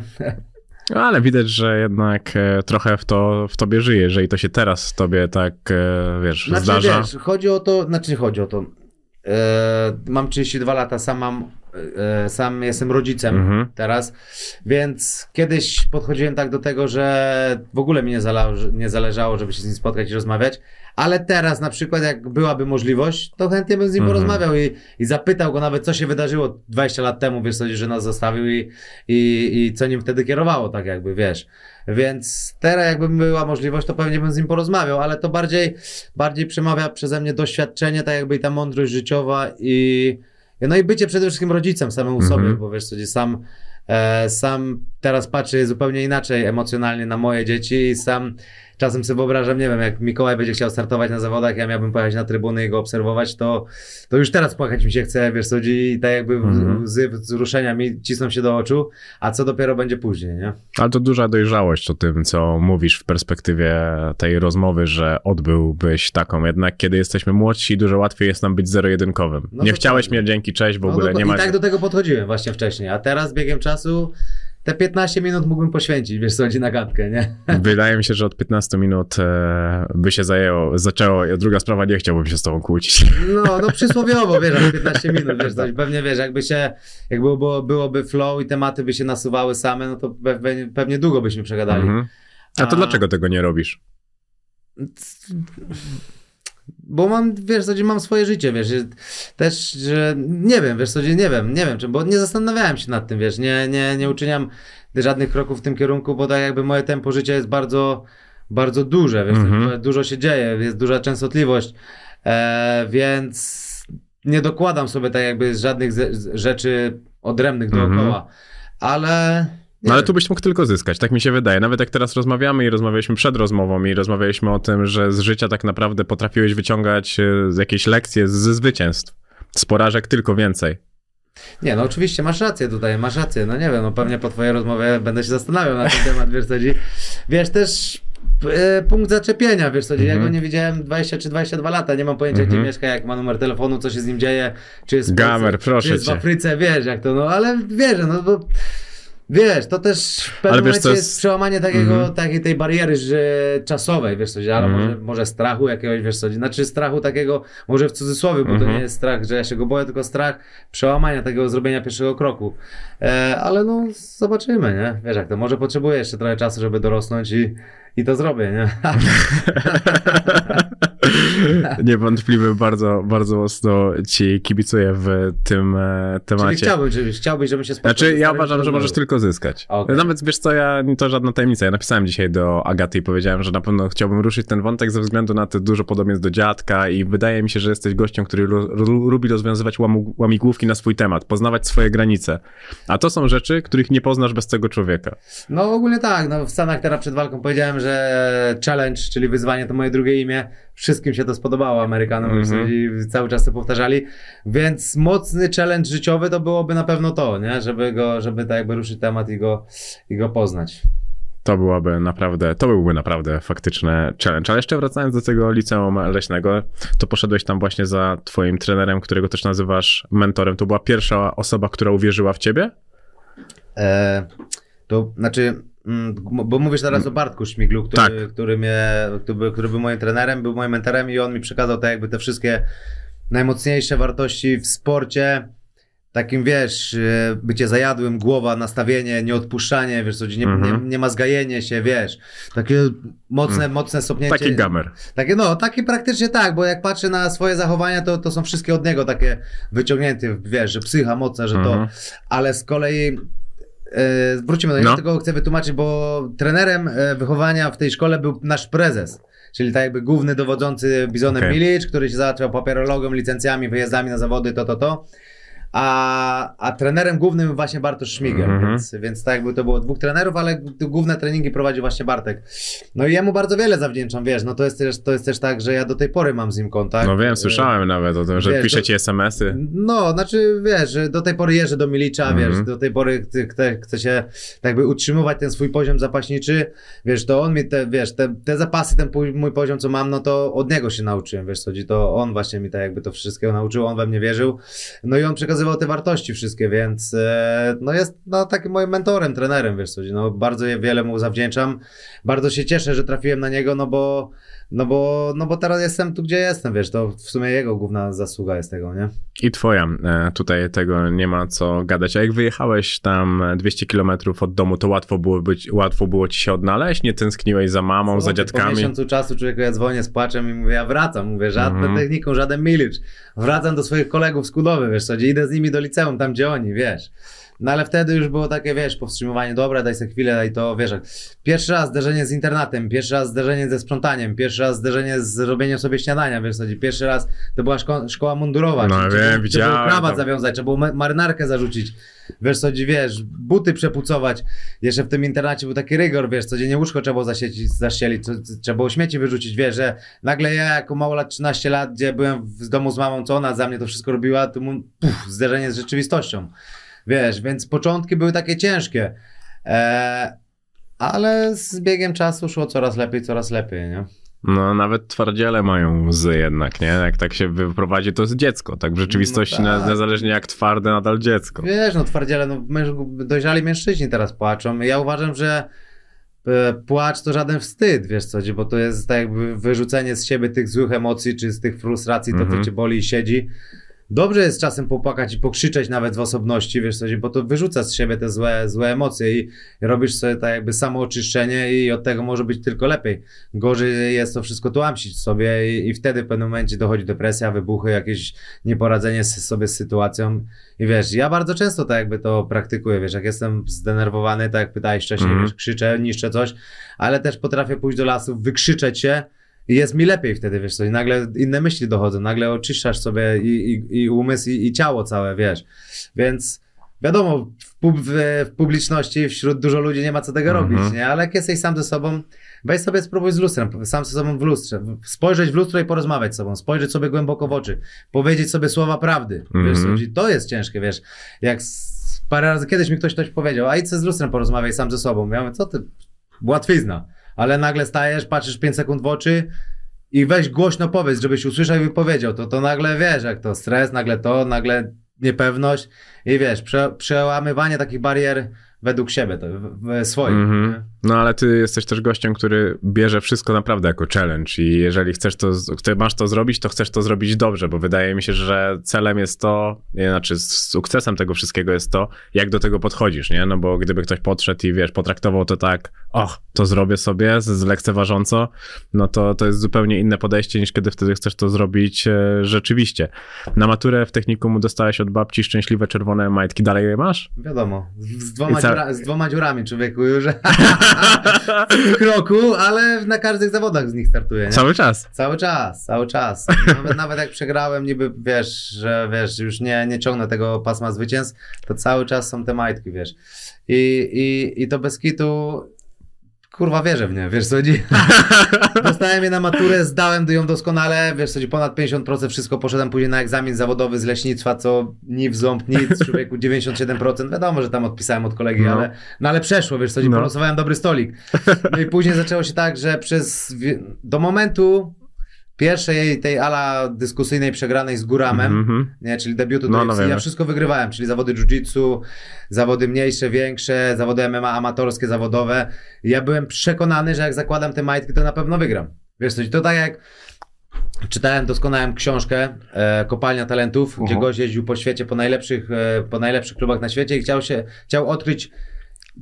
No, ale widać, że jednak e, trochę w to w tobie żyje, że i to się teraz tobie tak, e, wiesz, Znaczy zdarza. wiesz, chodzi o to, znaczy chodzi o to, e, mam 32 lata, sam mam, sam jestem rodzicem Mhm. teraz, więc kiedyś podchodziłem tak do tego, że w ogóle mi nie, zale- nie zależało, żeby się z nim spotkać i rozmawiać, ale teraz na przykład jak byłaby możliwość, to chętnie bym z nim Mhm. porozmawiał i, i zapytał go nawet, co się wydarzyło 20 lat temu, wiesz, co, że nas zostawił i, i, i co nim wtedy kierowało, tak jakby, wiesz. Więc teraz jakby była możliwość, to pewnie bym z nim porozmawiał, ale to bardziej, bardziej przemawia przeze mnie doświadczenie, tak jakby i ta mądrość życiowa i no i bycie przede wszystkim rodzicem samemu Mhm. sobie, bo wiesz co, gdzie sam e, sam teraz patrzę zupełnie inaczej emocjonalnie na moje dzieci i sam czasem sobie wyobrażam, nie wiem, jak Mikołaj będzie chciał startować na zawodach, ja miałbym pojechać na trybuny i go obserwować, to, to już teraz płakać mi się chce, wiesz co, i tak jakby Mhm. łzy wzruszenia mi cisną się do oczu, a co dopiero będzie później, nie? Ale to duża dojrzałość o tym, co mówisz w perspektywie tej rozmowy, że odbyłbyś taką. Jednak kiedy jesteśmy młodsi, dużo łatwiej jest nam być zero-jedynkowym. No nie chciałeś prawda. mnie, dzięki, cześć, w No ogóle dokładnie. nie ma... I tak do tego podchodziłem właśnie wcześniej, a teraz biegiem czasu te 15 minut mógłbym poświęcić, wiesz chodzi na gadkę, nie? Wydaje mi się, że od 15 minut e, by się zajęło, zaczęło. a Druga sprawa, nie chciałbym się z tobą kłócić. No, no przysłowiowo, wiesz, aż 15 minut, wiesz, coś, pewnie wiesz, jakby się, jak było, byłoby flow i tematy by się nasuwały same, no to pewnie, pewnie długo byśmy przegadali. Mhm. A to A- dlaczego tego nie robisz? Bo mam, wiesz, co, mam swoje życie, wiesz, też, że nie wiem, wiesz, co, nie wiem, nie wiem, czy, bo nie zastanawiałem się nad tym, wiesz, nie, nie, nie uczyniam żadnych kroków w tym kierunku, bo tak jakby moje tempo życia jest bardzo, bardzo duże, wiesz, Mhm. dużo się dzieje, jest duża częstotliwość, e, więc nie dokładam sobie tak jakby żadnych rzeczy odrębnych Mhm. dookoła, ale... No ale tu byś mógł tylko zyskać, tak mi się wydaje. Nawet jak teraz rozmawiamy i rozmawialiśmy przed rozmową i rozmawialiśmy o tym, że z życia tak naprawdę potrafiłeś wyciągać e, jakieś lekcje ze zwycięstw. Z porażek tylko więcej. Nie, no oczywiście, masz rację tutaj, masz rację. No nie wiem, no pewnie po twojej rozmowie będę się zastanawiał na ten temat, wiesz co chodzi. Wiesz, też e, punkt zaczepienia, wiesz co chodzi. Ja Mhm. go nie widziałem 20 czy 22 lata, nie mam pojęcia, Mhm. gdzie mieszka, jak ma numer telefonu, co się z nim dzieje, czy jest w Gamer, Polsce, proszę czy jest cię. w Afryce, wiesz jak to, no ale wierzę, no bo... Wiesz, to też w pewnym wiesz, momencie jest... jest- przełamanie takiego, Mhm. takiej tej bariery że czasowej, wiesz co, ale Mhm. może, może strachu jakiegoś, wiesz co, znaczy strachu takiego, może w cudzysłowie, bo to Mhm. nie jest strach, że ja się go boję, tylko strach przełamania tego zrobienia pierwszego kroku. E, ale no, zobaczymy, nie? Wiesz jak to, może potrzebuję jeszcze trochę czasu, żeby dorosnąć i, i to zrobię, nie? Niewątpliwie bardzo, bardzo mocno ci kibicuję w tym e, Czyli temacie. chciałbym, żeby, chciałbyś, żebym się spotkał. Znaczy, ja uważam, że możesz tylko zyskać. Okej. Nawet wiesz co, ja to żadna tajemnica. Ja napisałem dzisiaj do Agaty i powiedziałem, że na pewno chciałbym ruszyć ten wątek ze względu na te dużo podobieństw do dziadka i wydaje mi się, że jesteś gościem, który lu- lu- lubi rozwiązywać łamigłówki na swój temat, poznawać swoje granice. A to są rzeczy, których nie poznasz bez tego człowieka. No ogólnie tak, no w Stanach teraz przed walką powiedziałem, że challenge, czyli wyzwanie to moje drugie imię. Wszystkim się to spodobało Amerykanom Mhm. i cały czas to powtarzali. Więc mocny challenge życiowy to byłoby na pewno to, nie? Żeby go, żeby tak jakby ruszyć temat i go, i go poznać. To byłoby naprawdę, to byłby naprawdę faktyczny challenge. Ale jeszcze wracając do tego liceum leśnego, to poszedłeś tam właśnie za twoim trenerem, którego też nazywasz mentorem. To była pierwsza osoba, która uwierzyła w ciebie? E, to znaczy, mm, bo mówisz teraz o Bartku Śmiglu, który, Tak. który, mnie, który, który był moim trenerem, był moim mentorem i on mi przekazał tak jakby te wszystkie najmocniejsze wartości w sporcie. Takim wiesz, e, bycie zajadłym, głowa, nastawienie, nieodpuszczanie, wiesz, co, nie, Mhm. nie, nie ma zgajenie się, wiesz. Takie mocne, mocne stopnięcie. Taki gamer. Takie, no, takie praktycznie tak, bo jak patrzę na swoje zachowania, to, to są wszystkie od niego takie wyciągnięte, wiesz, że psycha mocna, że to, Mhm. ale z kolei wrócimy do niego, No. tylko chcę wytłumaczyć, bo trenerem e, wychowania w tej szkole był nasz prezes. Czyli tak jakby główny dowodzący Bizonem. Milic, który się załatwiał papierologiem, licencjami, wyjazdami na zawody, to, to, to. A, a trenerem głównym właśnie Bartosz Szmigel, Mhm. więc, więc tak jakby to było dwóch trenerów, ale główne treningi prowadził właśnie Bartek. No i jemu bardzo wiele zawdzięczam, wiesz, no to jest też, to jest też tak, że ja do tej pory mam z nim kontakt. No wiem, E, słyszałem nawet o tym, że wiesz, pisze to- ci SMS-y. no, znaczy wiesz, do tej pory jeżdżę do Milicza, Mhm. wiesz, do tej pory chce, chce się tak jakby utrzymywać ten swój poziom zapaśniczy, wiesz, to on mi te, wiesz, te, te zapasy, ten mój poziom, co mam, no to od niego się nauczyłem, wiesz, chodzi, to on właśnie mi tak jakby to wszystkiego nauczył, on we mnie wierzył, no i on przekazywał te wartości wszystkie, więc e, no jest no, takim moim mentorem, trenerem, wiesz, co no bardzo wiele mu zawdzięczam, bardzo się cieszę, że trafiłem na niego, no bo no bo, no bo teraz jestem tu, gdzie jestem, wiesz, to w sumie jego główna zasługa jest tego, nie? I twoja. E, Tutaj tego nie ma co gadać. A jak wyjechałeś tam 200 kilometrów od domu, to łatwo było, być, łatwo było ci się odnaleźć? Nie tęskniłeś za mamą, za Co ty, Po dziadkami? miesiącu czasu człowieku ja dzwonię z płaczem i mówię, ja wracam, mówię, żadną Mhm. techniką, żaden milicz. Wracam do swoich kolegów z Kudowy, wiesz co, gdzie idę z nimi do liceum, tam gdzie oni, wiesz. No ale wtedy już było takie, wiesz, powstrzymywanie, dobra, daj sobie chwilę, daj to, wiesz, pierwszy raz zderzenie z internatem, pierwszy raz zderzenie ze sprzątaniem, pierwszy raz zderzenie z robieniem sobie śniadania, wiesz co, pierwszy raz to była szko- szkoła mundurowa, No, czyli wiem, trzeba było krawat zawiązać, trzeba było ma- marynarkę zarzucić, wiesz co, wiesz, buty przepucować, jeszcze w tym internacie był taki rygor, wiesz, codziennie łóżko trzeba było co- co- trzeba było śmieci wyrzucić, wiesz, że nagle ja jako małolat 13 lat, gdzie byłem w domu z mamą, co ona za mnie to wszystko robiła, to mu, puf, zderzenie z rzeczywistością, wiesz, więc początki były takie ciężkie, e, ale z biegiem czasu szło coraz lepiej, coraz lepiej, nie? No nawet twardziele mają łzy jednak, nie? Jak tak się wyprowadzi, to jest dziecko. Tak w rzeczywistości, No tak. niezależnie jak twarde, nadal dziecko. Wiesz, no twardziele, no dojrzali mężczyźni teraz płaczą. Ja uważam, że e, płacz to żaden wstyd, wiesz co, bo to jest tak jakby wyrzucenie z siebie tych złych emocji, czy z tych frustracji, to Mhm. co cię boli i siedzi. Dobrze jest czasem popłakać i pokrzyczeć nawet w osobności, wiesz co, bo to wyrzuca z siebie te złe, złe emocje i robisz sobie tak jakby samooczyszczenie i od tego może być tylko lepiej. Gorzej jest to wszystko tłamsić sobie i, i wtedy w pewnym momencie dochodzi depresja, wybuchy, jakieś nieporadzenie sobie z sytuacją i wiesz, ja bardzo często tak jakby to praktykuję, wiesz, jak jestem zdenerwowany, tak jak pytałeś wcześniej, Mhm. wiesz, krzyczę, niszczę coś, ale też potrafię pójść do lasu, wykrzyczeć się jest mi lepiej wtedy, wiesz co, i nagle inne myśli dochodzą, nagle oczyszczasz sobie i, i, i umysł, i, i ciało całe, wiesz, więc wiadomo, w, pub, w, w publiczności wśród dużo ludzi nie ma co tego Mhm. robić, nie, ale jak jesteś sam ze sobą, weź sobie spróbuj z lustrem, sam ze sobą w lustrze, spojrzeć w lustro i porozmawiać z sobą, spojrzeć sobie głęboko w oczy, powiedzieć sobie słowa prawdy, wiesz, Mhm. co, to jest ciężkie, wiesz, jak parę razy kiedyś mi ktoś coś powiedział, a idź z lustrem porozmawiaj sam ze sobą, ja mówię, co ty, łatwizna, ale nagle stajesz, patrzysz 5 sekund w oczy i weź głośno powiedz, żebyś usłyszał i wypowiedział, to, to nagle wiesz, jak to stres, nagle to, nagle niepewność i wiesz, prze, przełamywanie takich barier według siebie, to, w, swoim. Mhm. nie? No ale ty jesteś też gościem, który bierze wszystko naprawdę jako challenge i jeżeli chcesz to, masz to zrobić, to chcesz to zrobić dobrze, bo wydaje mi się, że celem jest to, nie, znaczy sukcesem tego wszystkiego jest to, jak do tego podchodzisz, nie? No bo gdyby ktoś podszedł i wiesz, potraktował to tak, och, to zrobię sobie z, lekceważąco, no to to jest zupełnie inne podejście niż kiedy wtedy chcesz to zrobić e, rzeczywiście. Na maturę w technikum dostałeś od babci szczęśliwe czerwone majtki, dalej je masz? Wiadomo, z, dwoma? Dziura, z dwoma dziurami człowieku już w kroku, ale na każdych zawodach z nich startuję. Nie? Cały czas. Cały czas, cały czas. Nawet, nawet jak przegrałem, niby wiesz, że wiesz, już nie, nie ciągnę tego pasma zwycięstw, to cały czas są te majtki, wiesz. I, i, i to bez kitu, kurwa wierzę w nie, wiesz co chodzi? Dostałem je na maturę, zdałem ją doskonale, wiesz co chodzi, ponad 50% wszystko, poszedłem później na egzamin zawodowy z leśnictwa, co ni w ząb, nic, człowieku 97%, wiadomo, że tam odpisałem od kolegi, No. ale, no ale przeszło, wiesz co chodzi, No. polosowałem dobry stolik. No i później zaczęło się tak, że przez, do momentu pierwszej tej ala dyskusyjnej przegranej z Guramem, Mhm. nie, czyli debiutu No, do no ja wszystko wygrywałem, czyli zawody jiu-jitsu, zawody mniejsze, większe, zawody MMA amatorskie, zawodowe. I ja byłem przekonany, że jak zakładam te majtki, to na pewno wygram. Wiesz co, to tak jak czytałem doskonałą książkę e, Kopalnia Talentów, gdzie Mhm. gość jeździł po świecie, po najlepszych, e, po najlepszych klubach na świecie i chciał się, chciał odkryć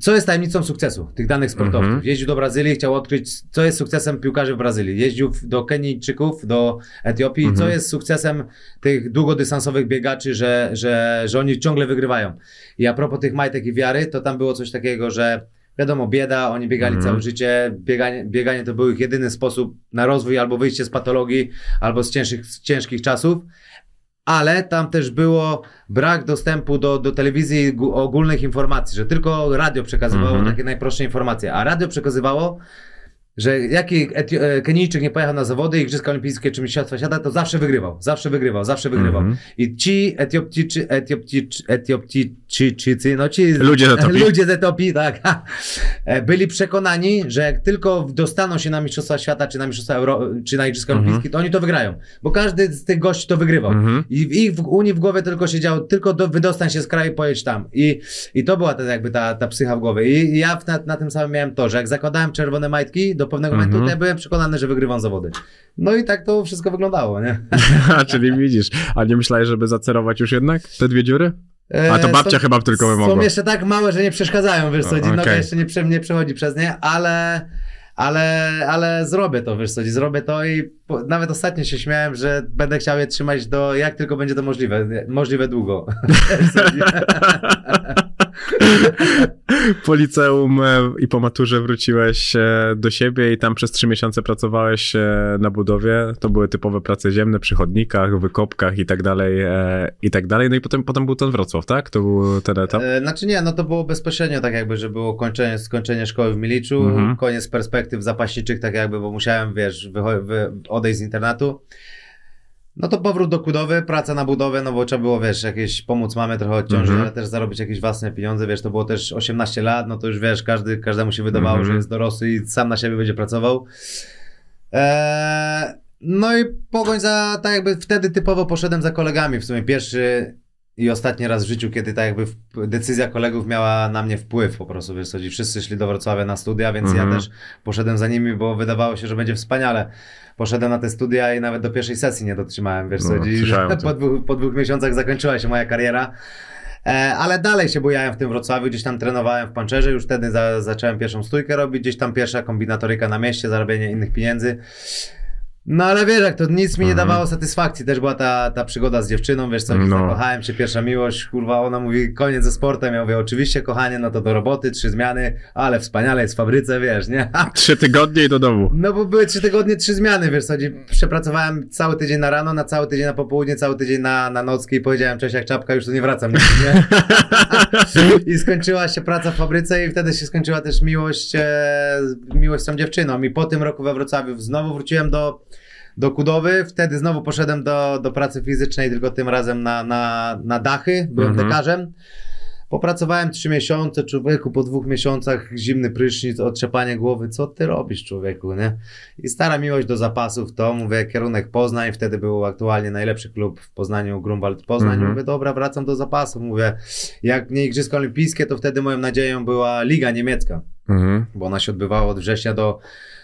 co jest tajemnicą sukcesu tych danych sportowców? Mhm. Jeździł do Brazylii, chciał odkryć, co jest sukcesem piłkarzy w Brazylii. Jeździł do Kenijczyków, do Etiopii, Mhm. co jest sukcesem tych długodystansowych biegaczy, że, że, że oni ciągle wygrywają. I a propos tych majtek i wiary, to tam było coś takiego, że wiadomo, bieda, oni biegali Mhm. całe życie, bieganie, bieganie to był ich jedyny sposób na rozwój albo wyjście z patologii, albo z ciężkich, z ciężkich czasów. Ale tam też było brak dostępu do, do telewizji ogólnych informacji, że tylko radio przekazywało Mhm. takie najprostsze informacje. A radio przekazywało, że jaki Eti- e, Kenijczyk nie pojechał na zawody, Igrzyska Olimpijskie czy Mistrzostwa Świata, to zawsze wygrywał. Zawsze wygrywał, zawsze wygrywał. Mhm. I ci Etiopczycy, Etiopczycy, no ci Ludzie z Etiopii. ludzie z Etiopii, tak, e, byli przekonani, że jak tylko dostaną się na Mistrzostwa Świata, czy na Mistrzostwa Euro, czy na Igrzyska Mhm. Olimpijskie, to oni to wygrają. Bo każdy z tych gości to wygrywał. Mhm. I w ich w Unii w głowie tylko siedział, tylko do, wydostań się z kraju, pojedź tam. I, i to była ta, jakby ta, ta psycha w głowie. I ja na, na tym samym miałem to, że jak zakładałem czerwone majtki, do pewnego Mhm. momentu ja byłem przekonany, że wygrywam zawody. No i tak to wszystko wyglądało, nie? Czyli widzisz. A nie myślałeś, żeby zacerować już jednak te dwie dziury? A to E, babcia są- chyba tylko by Są jeszcze tak małe, że nie przeszkadzają, wiesz co, O, noga okej. jeszcze nie, prze, nie przechodzi przez nie, ale, ale, ale zrobię to, wiesz co, zrobię to i po, nawet ostatnio się śmiałem, że będę chciał je trzymać do, jak tylko będzie to możliwe, możliwe długo. Po liceum e, i po maturze wróciłeś e, do siebie i tam przez trzy miesiące pracowałeś e, na budowie. To były typowe prace ziemne przy chodnikach, wykopkach i tak dalej, i tak dalej. No i potem, potem był ten Wrocław, tak? To był ten etap? Znaczy nie, no to było bezpośrednio tak jakby, że było kończenie, skończenie szkoły w Miliczu, Mhm. koniec perspektyw zapaśniczych tak jakby, bo musiałem, wiesz, wy, odejść z internatu. No to powrót do kudowy, praca na budowę, no bo trzeba było, wiesz, jakieś pomóc mamie trochę odciążyć, Mhm. ale też zarobić jakieś własne pieniądze, wiesz, to było też 18 lat, no to już wiesz, każdy, każdemu się wydawało, Mhm. że jest dorosły i sam na siebie będzie pracował. Eee, no i pogoń za, tak jakby wtedy typowo poszedłem za kolegami, w sumie pierwszy i ostatni raz w życiu, kiedy tak jakby decyzja kolegów miała na mnie wpływ po prostu, wiesz co, wszyscy szli do Wrocławia na studia, więc Mhm. ja też poszedłem za nimi, bo wydawało się, że będzie wspaniale. Poszedłem na te studia i nawet do pierwszej sesji nie dotrzymałem, wiesz co, No, o po, dwóch, po dwóch miesiącach zakończyła się moja kariera. E, ale dalej się bujałem w tym Wrocławiu, gdzieś tam trenowałem w panczerze, już wtedy za, zacząłem pierwszą stójkę robić, gdzieś tam pierwsza kombinatoryka na mieście, zarabianie innych pieniędzy. No ale wiesz, jak to nic mi nie Mhm. dawało satysfakcji, też była ta, ta przygoda z dziewczyną, wiesz co, No. zakochałem się, pierwsza miłość, kurwa, ona mówi koniec ze sportem, ja mówię oczywiście kochanie, no to do roboty, trzy zmiany, ale wspaniale jest w fabryce, wiesz, nie? Trzy tygodnie i do domu. No bo były trzy tygodnie, trzy zmiany, wiesz co, przepracowałem cały tydzień na rano, na cały tydzień na popołudnie, cały tydzień na, na nocki i powiedziałem, cześć jak czapka, już tu nie wracam nigdy, nie? I skończyła się praca w fabryce i wtedy się skończyła też miłość, e, miłość z tą dziewczyną i po tym roku we Wrocławiu znowu wróciłem do, do Kudowy, wtedy znowu poszedłem do, do pracy fizycznej, tylko tym razem na, na, na dachy, byłem Mhm. dekarzem. Popracowałem trzy miesiące, człowieku, po dwóch miesiącach zimny prysznic, otrzepanie głowy, co ty robisz, człowieku, nie? I stara miłość do zapasów, to mówię, kierunek Poznań, wtedy był aktualnie najlepszy klub w Poznaniu, Grunwald Poznań, Mhm. mówię, dobra, wracam do zapasów, mówię, jak nie Igrzyska Olimpijskie, to wtedy moją nadzieją była Liga Niemiecka, Mhm. bo ona się odbywała od września do,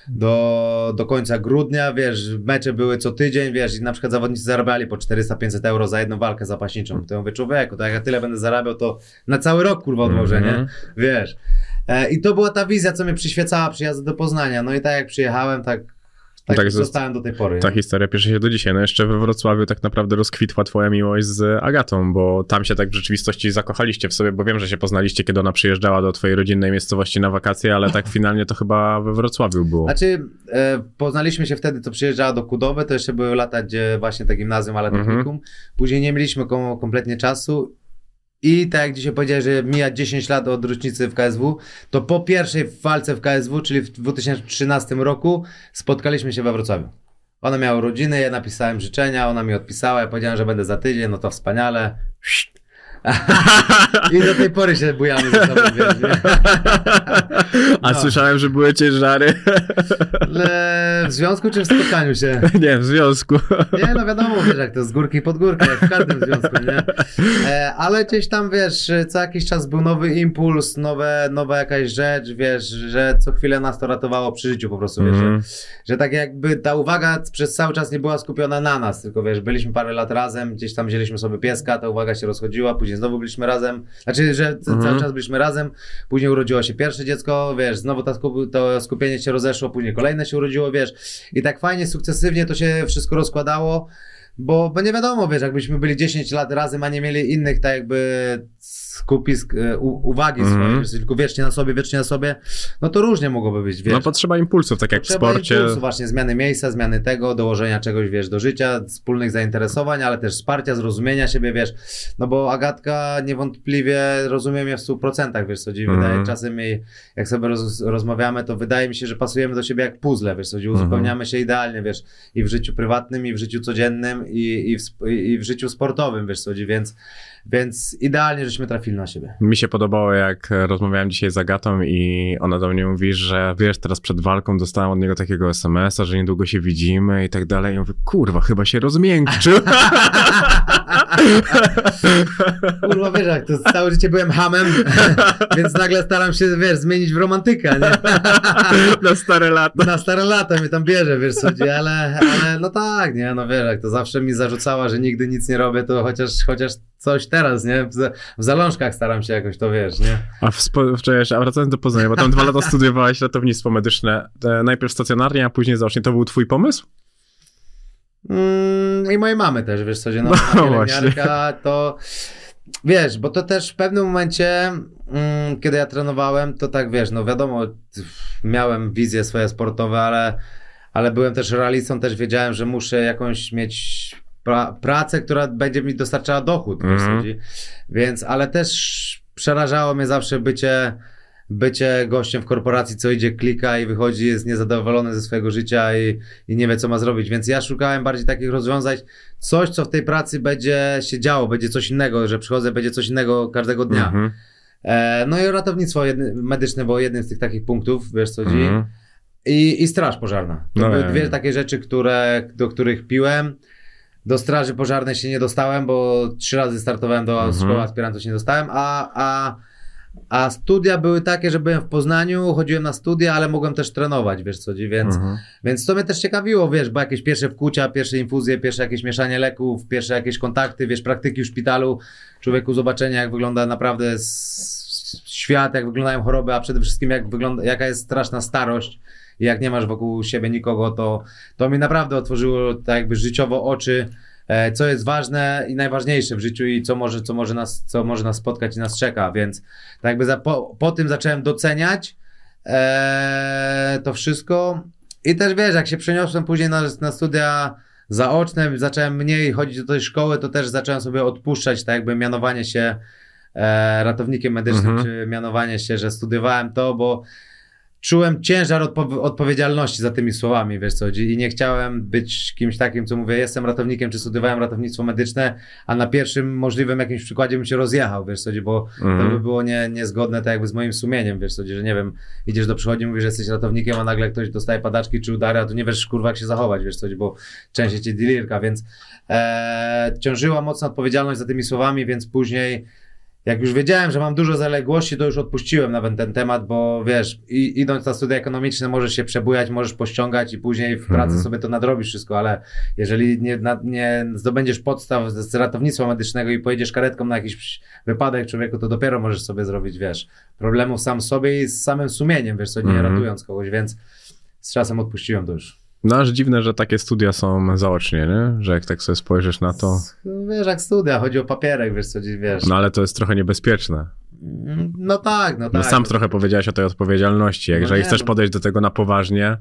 do, do końca grudnia, wiesz, mecze były co tydzień, wiesz, i na przykład zawodnicy zarabiali po 400-500 euro za jedną walkę zapaśniczą. To ja mówię, człowieku, to jak ja tyle będę zarabiał, to na cały rok, kurwa, odłożę, Mhm. nie? Wiesz. E, I to była ta wizja, co mnie przyświecała przyjazdu do Poznania. No i tak jak przyjechałem, tak, tak, Tak, zostałem do tej pory. Ta nie? historia pisze się do dzisiaj. No jeszcze we Wrocławiu tak naprawdę rozkwitła twoja miłość z Agatą, bo tam się tak w rzeczywistości zakochaliście w sobie, bo wiem, że się poznaliście, kiedy ona przyjeżdżała do twojej rodzinnej miejscowości na wakacje, ale tak finalnie to chyba we Wrocławiu było. Znaczy, e, poznaliśmy się wtedy, to przyjeżdżała do Kudowy, to jeszcze były lata, gdzie właśnie te gimnazjum, ale technikum. Mhm. Później nie mieliśmy kom- kompletnie czasu i tak jak dzisiaj powiedziałeś, że mija 10 lat od rocznicy w KSW, to po pierwszej walce w KSW, czyli w 2013 roku, spotkaliśmy się we Wrocławiu. Ona miała urodziny, ja napisałem życzenia, ona mi odpisała, ja powiedziałem, że będę za tydzień, no to wspaniale. I do tej pory się bujamy ze sobą, wiesz, nie? A No. słyszałem, że były ciężary. Ale w związku czy w spotkaniu się? nie, w związku. Nie, no wiadomo, wiesz, jak to z górki pod górkę, w każdym związku, nie? E, ale gdzieś tam, wiesz, co jakiś czas był nowy impuls, nowe, nowa jakaś rzecz, wiesz, że co chwilę nas to ratowało przy życiu po prostu, wiesz, Mhm. że, że tak jakby ta uwaga przez cały czas nie była skupiona na nas, tylko wiesz, byliśmy parę lat razem, gdzieś tam wzięliśmy sobie pieska, ta uwaga się rozchodziła, później znowu byliśmy razem, znaczy, że Mhm. cały czas byliśmy razem, później urodziło się pierwsze dziecko, wiesz, znowu skup- to skupienie się rozeszło, później kolejne się urodziło, wiesz, i tak fajnie, sukcesywnie to się wszystko rozkładało, bo, bo nie wiadomo, wiesz, jakbyśmy byli 10 lat razem, a nie mieli innych tak jakby skupisk e, uwagi Mhm. swojej, wiesz, tylko wiecznie na sobie, wiecznie na sobie, no to różnie mogłoby być, wiesz. No potrzeba impulsów, tak jak w Potrzeba sporcie. impulsu, właśnie zmiany miejsca, zmiany tego, dołożenia czegoś, wiesz, do życia, wspólnych zainteresowań, ale też wsparcia, zrozumienia siebie, wiesz, no bo Agatka niewątpliwie rozumie mnie w 100%, wiesz, co dziwi, Mhm. wydaje czasem jej, jak sobie roz, rozmawiamy, to wydaje mi się, że pasujemy do siebie jak puzzle, wiesz, co dziwi, Mhm. uzupełniamy się idealnie, wiesz, i w życiu prywatnym, i w życiu codziennym, i, i, w, i w życiu sportowym, wiesz, co dziwi, więc, więc idealnie, żeśmy trafili na siebie. Mi się podobało, jak rozmawiałem dzisiaj z Agatą i ona do mnie mówi, że wiesz, teraz przed walką dostałem od niego takiego SMS-a, że niedługo się widzimy i tak dalej. I mówię, kurwa, chyba się rozmiękczył. Kurwa, wiesz, jak to całe życie byłem hamem, więc nagle staram się, wiesz, zmienić w romantyka, nie? Na stare lata. Na stare lata mnie tam bierze, wiesz, sądzi, ale, ale no tak, nie, no wiesz, jak to zawsze mi zarzucała, że nigdy nic nie robię, to chociaż, chociaż coś teraz, nie? W, za- w zalążkach staram się jakoś to, wiesz, nie? A, spo, a wracając do Poznania, bo tam dwa lata studiowałeś ratownictwo medyczne. E, najpierw stacjonarnie, a później zaocznie. To był twój pomysł? Mm, I mojej mamy też, wiesz, co, że no, No pielęgniarka, to wiesz, bo to też w pewnym momencie, mm, kiedy ja trenowałem, to tak, wiesz, no wiadomo, miałem wizje swoje sportowe, ale, ale byłem też realistą, też wiedziałem, że muszę jakąś mieć pra pracę, która będzie mi dostarczała dochód, Mhm. chodzi. więc, ale też przerażało mnie zawsze bycie bycie gościem w korporacji, co idzie, klika i wychodzi, jest niezadowolony ze swojego życia i, i nie wie, co ma zrobić. Więc ja szukałem bardziej takich rozwiązań, coś, co w tej pracy będzie się działo, będzie coś innego, że przychodzę, będzie coś innego każdego dnia. Mhm. E, no i ratownictwo jedny, medyczne było jednym z tych takich punktów, wiesz co. Mhm. I, I straż pożarna. To No były dwie takie rzeczy, które, do których piłem. Do straży pożarnej się nie dostałem, bo trzy razy startowałem do Mhm. szkoły aspirantów się nie dostałem, a, a, a studia były takie, że byłem w Poznaniu, chodziłem na studia, ale mogłem też trenować, wiesz co więc, Mhm. więc to mnie też ciekawiło, wiesz, bo jakieś pierwsze wkłucia, pierwsze infuzje, pierwsze jakieś mieszanie leków, pierwsze jakieś kontakty, wiesz, praktyki w szpitalu, człowieku zobaczenia, jak wygląda naprawdę świat, jak wyglądają choroby, a przede wszystkim jak wygląda, jaka jest straszna starość i jak nie masz wokół siebie nikogo, to, to mi naprawdę otworzyło tak jakby życiowo oczy, co jest ważne i najważniejsze w życiu i co może, co może, nas, co może nas spotkać i nas czeka, więc tak jakby za, po, po tym zacząłem doceniać e, to wszystko i też wiesz, jak się przeniosłem później na, na studia zaoczne, zacząłem mniej chodzić do tej szkoły, to też zacząłem sobie odpuszczać tak jakby mianowanie się e, ratownikiem medycznym, Mhm. czy mianowanie się, że studiowałem to, bo czułem ciężar odpo- odpowiedzialności za tymi słowami, wiesz co i nie chciałem być kimś takim, co mówię, jestem ratownikiem, czy studiowałem ratownictwo medyczne, a na pierwszym możliwym jakimś przykładzie bym się rozjechał, wiesz co bo Mhm. to by było nie, niezgodne tak jakby z moim sumieniem, wiesz co że nie wiem, idziesz do przychodni, mówisz, że jesteś ratownikiem, a nagle ktoś dostaje padaczki czy udary, a tu nie wiesz, kurwa, jak się zachować, wiesz co bo częściej cię dilirka, więc e, ciążyła mocna odpowiedzialność za tymi słowami, więc później jak już wiedziałem, że mam dużo zaległości, to już odpuściłem nawet ten temat, bo wiesz, i, idąc na studia ekonomiczne możesz się przebujać, możesz pościągać i później w pracy Mhm. sobie to nadrobisz wszystko, ale jeżeli nie, na, nie zdobędziesz podstaw z, z ratownictwa medycznego i pojedziesz karetką na jakiś wypadek człowieku, to dopiero możesz sobie zrobić, wiesz, problemów sam sobie i z samym sumieniem, wiesz, co nie Mhm. ratując kogoś, więc z czasem odpuściłem to już. No aż dziwne, że takie studia są zaocznie, nie? Że jak tak sobie spojrzysz na to. Wiesz, jak studia, chodzi o papierek, wiesz, co dziś, wiesz. No ale to jest trochę niebezpieczne. No tak, no tak. No sam trochę powiedziałeś o tej odpowiedzialności. No jeżeli nie, chcesz no. podejść do tego na poważnie,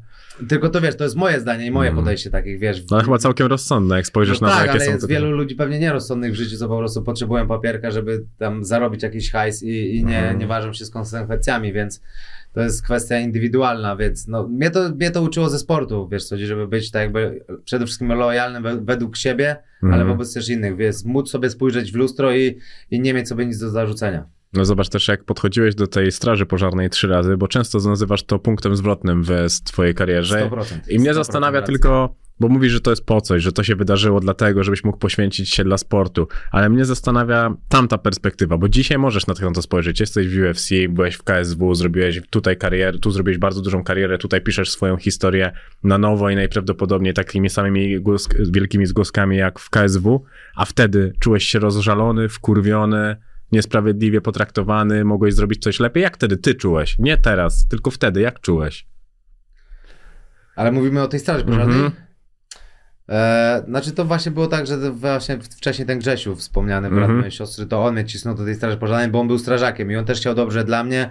Tylko to wiesz, to jest moje zdanie i moje Mhm. podejście takich, wiesz. no ale chyba całkiem rozsądne, jak spojrzysz no na to, tak, jakie ale są jest wielu ludzi pewnie nierozsądnych w życiu, co po prostu potrzebują papierka, żeby tam zarobić jakiś hajs i, i nie, Mhm. nie ważą się z konsekwencjami, więc to jest kwestia indywidualna, więc no, mnie, to, mnie to uczyło ze sportu, wiesz co, żeby być tak jakby przede wszystkim lojalnym we, według siebie, ale Mhm. wobec też innych, więc móc sobie spojrzeć w lustro i, i nie mieć sobie nic do zarzucenia. No zobacz też, jak podchodziłeś do tej straży pożarnej trzy razy, bo często nazywasz to punktem zwrotnym w twojej karierze. 100%. I mnie 100% zastanawia racji. tylko, bo mówisz, że to jest po coś, że to się wydarzyło dlatego, żebyś mógł poświęcić się dla sportu, ale mnie zastanawia tamta perspektywa, bo dzisiaj możesz na to spojrzeć. Jesteś w UFC, byłeś w KSW, zrobiłeś tutaj karierę, tu zrobiłeś bardzo dużą karierę, tutaj piszesz swoją historię na nowo i najprawdopodobniej takimi samymi głos- wielkimi zgłoskami jak w KSW, a wtedy czułeś się rozżalony, wkurwiony, niesprawiedliwie potraktowany, mogłeś zrobić coś lepiej. Jak wtedy ty czułeś? Nie teraz, tylko wtedy, jak czułeś? Ale mówimy o tej straży pożarnej? Mhm. E, znaczy to właśnie było tak, że właśnie wcześniej ten Grzesiu wspomniany brat Mhm. mojej siostry, to on mnie cisnął do tej straży pożarnej, bo on był strażakiem i on też chciał dobrze dla mnie,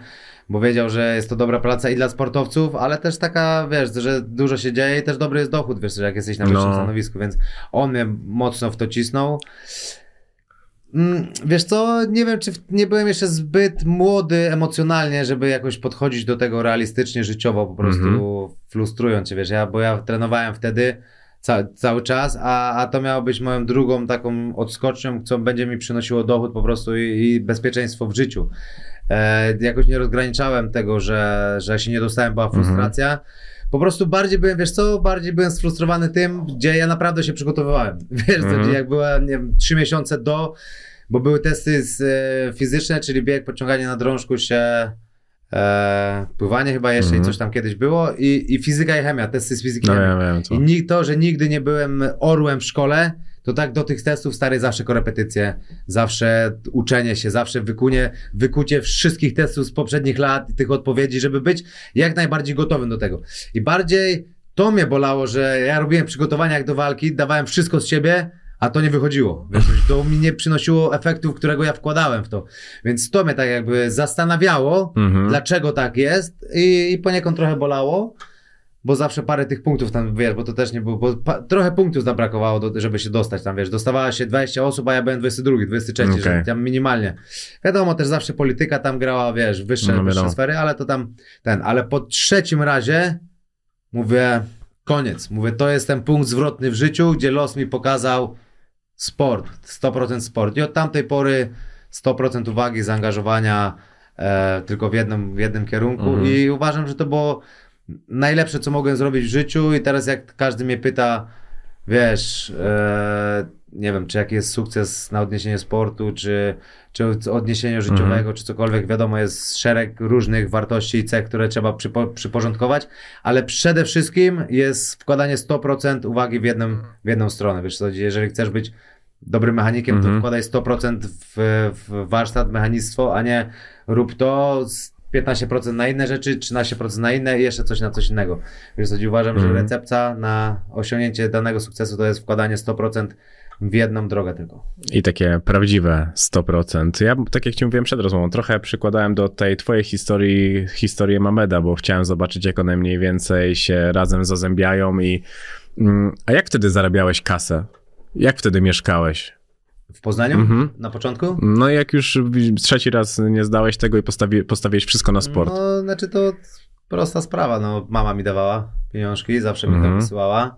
bo wiedział, że jest to dobra praca i dla sportowców, ale też taka, wiesz, że dużo się dzieje i też dobry jest dochód, wiesz, że jak jesteś na wyższym No. stanowisku, więc on mnie mocno w to cisnął. Mm, Wiesz co, nie wiem, czy nie byłem jeszcze zbyt młody emocjonalnie, żeby jakoś podchodzić do tego realistycznie, życiowo, po prostu Mhm. frustrując się, wiesz, ja, bo ja trenowałem wtedy ca cały czas, a, a to miało być moją drugą taką odskocznią, co będzie mi przynosiło dochód po prostu i, i bezpieczeństwo w życiu. E, jakoś nie rozgraniczałem tego, że, że się nie dostałem, była Mhm. frustracja. Po prostu bardziej byłem, wiesz co, bardziej byłem sfrustrowany tym, gdzie ja naprawdę się przygotowywałem. Wiesz, Mhm. gdzie jak byłem, nie wiem, trzy miesiące do, bo były testy z, e, fizyczne, czyli bieg, podciąganie na drążku się, e, pływanie chyba jeszcze Mhm. i coś tam kiedyś było i, i fizyka i chemia, testy z fizyki i No ja co. I to, że nigdy nie byłem orłem w szkole, to tak do tych testów stary zawsze korepetycje, zawsze uczenie się, zawsze wykunie, wykucie wszystkich testów z poprzednich lat tych odpowiedzi, żeby być jak najbardziej gotowym do tego. I bardziej to mnie bolało, że ja robiłem przygotowania jak do walki, dawałem wszystko z siebie, a to nie wychodziło. Wiesz, to mi nie przynosiło efektów, którego ja wkładałem w to. Więc to mnie tak jakby zastanawiało, Mhm. dlaczego tak jest i, i poniekąd trochę bolało, bo zawsze parę tych punktów tam, wiesz, bo to też nie było, bo trochę punktów tam brakowało, do, żeby się dostać tam, wiesz, dostawała się 20 osób, a ja byłem 22, 23, Okej. że tam minimalnie. Wiadomo, też zawsze polityka tam grała, wiesz, wyższe, No, wyższe sfery, ale to tam ten, ale po trzecim razie mówię, koniec, mówię, to jest ten punkt zwrotny w życiu, gdzie los mi pokazał sport, 100% sport i od tamtej pory 100% uwagi, zaangażowania e, tylko w jednym, w jednym kierunku Mhm. i uważam, że to było najlepsze, co mogłem zrobić w życiu i teraz jak każdy mnie pyta, wiesz, e, nie wiem, czy jaki jest sukces na odniesienie sportu, czy, czy odniesienie życiowego, Mhm. czy cokolwiek, wiadomo, jest szereg różnych wartości i cech, które trzeba przypo, przyporządkować, ale przede wszystkim jest wkładanie 100% uwagi w, jednym, w jedną stronę, wiesz jeżeli chcesz być dobrym mechanikiem, Mhm. to wkładaj 100% w, w warsztat, mechanistwo, a nie rób to z 15% na inne rzeczy, 13% na inne i jeszcze coś na coś innego. Wiesz co, uważam, Mhm. że recepta na osiągnięcie danego sukcesu to jest wkładanie 100% w jedną drogę tylko. I takie prawdziwe 100%. Ja, tak jak ci mówiłem przed rozmową, trochę przykładałem do tej twojej historii historię Mameda, bo chciałem zobaczyć, jak one mniej więcej się razem zazębiają i... Mm, a jak wtedy zarabiałeś kasę? Jak wtedy mieszkałeś? W Poznaniu? Mhm. Na początku? No jak już trzeci raz nie zdałeś tego i postawi, postawiłeś wszystko na sport. No, znaczy to prosta sprawa, no mama mi dawała pieniążki, zawsze mi Mhm. tam wysyłała.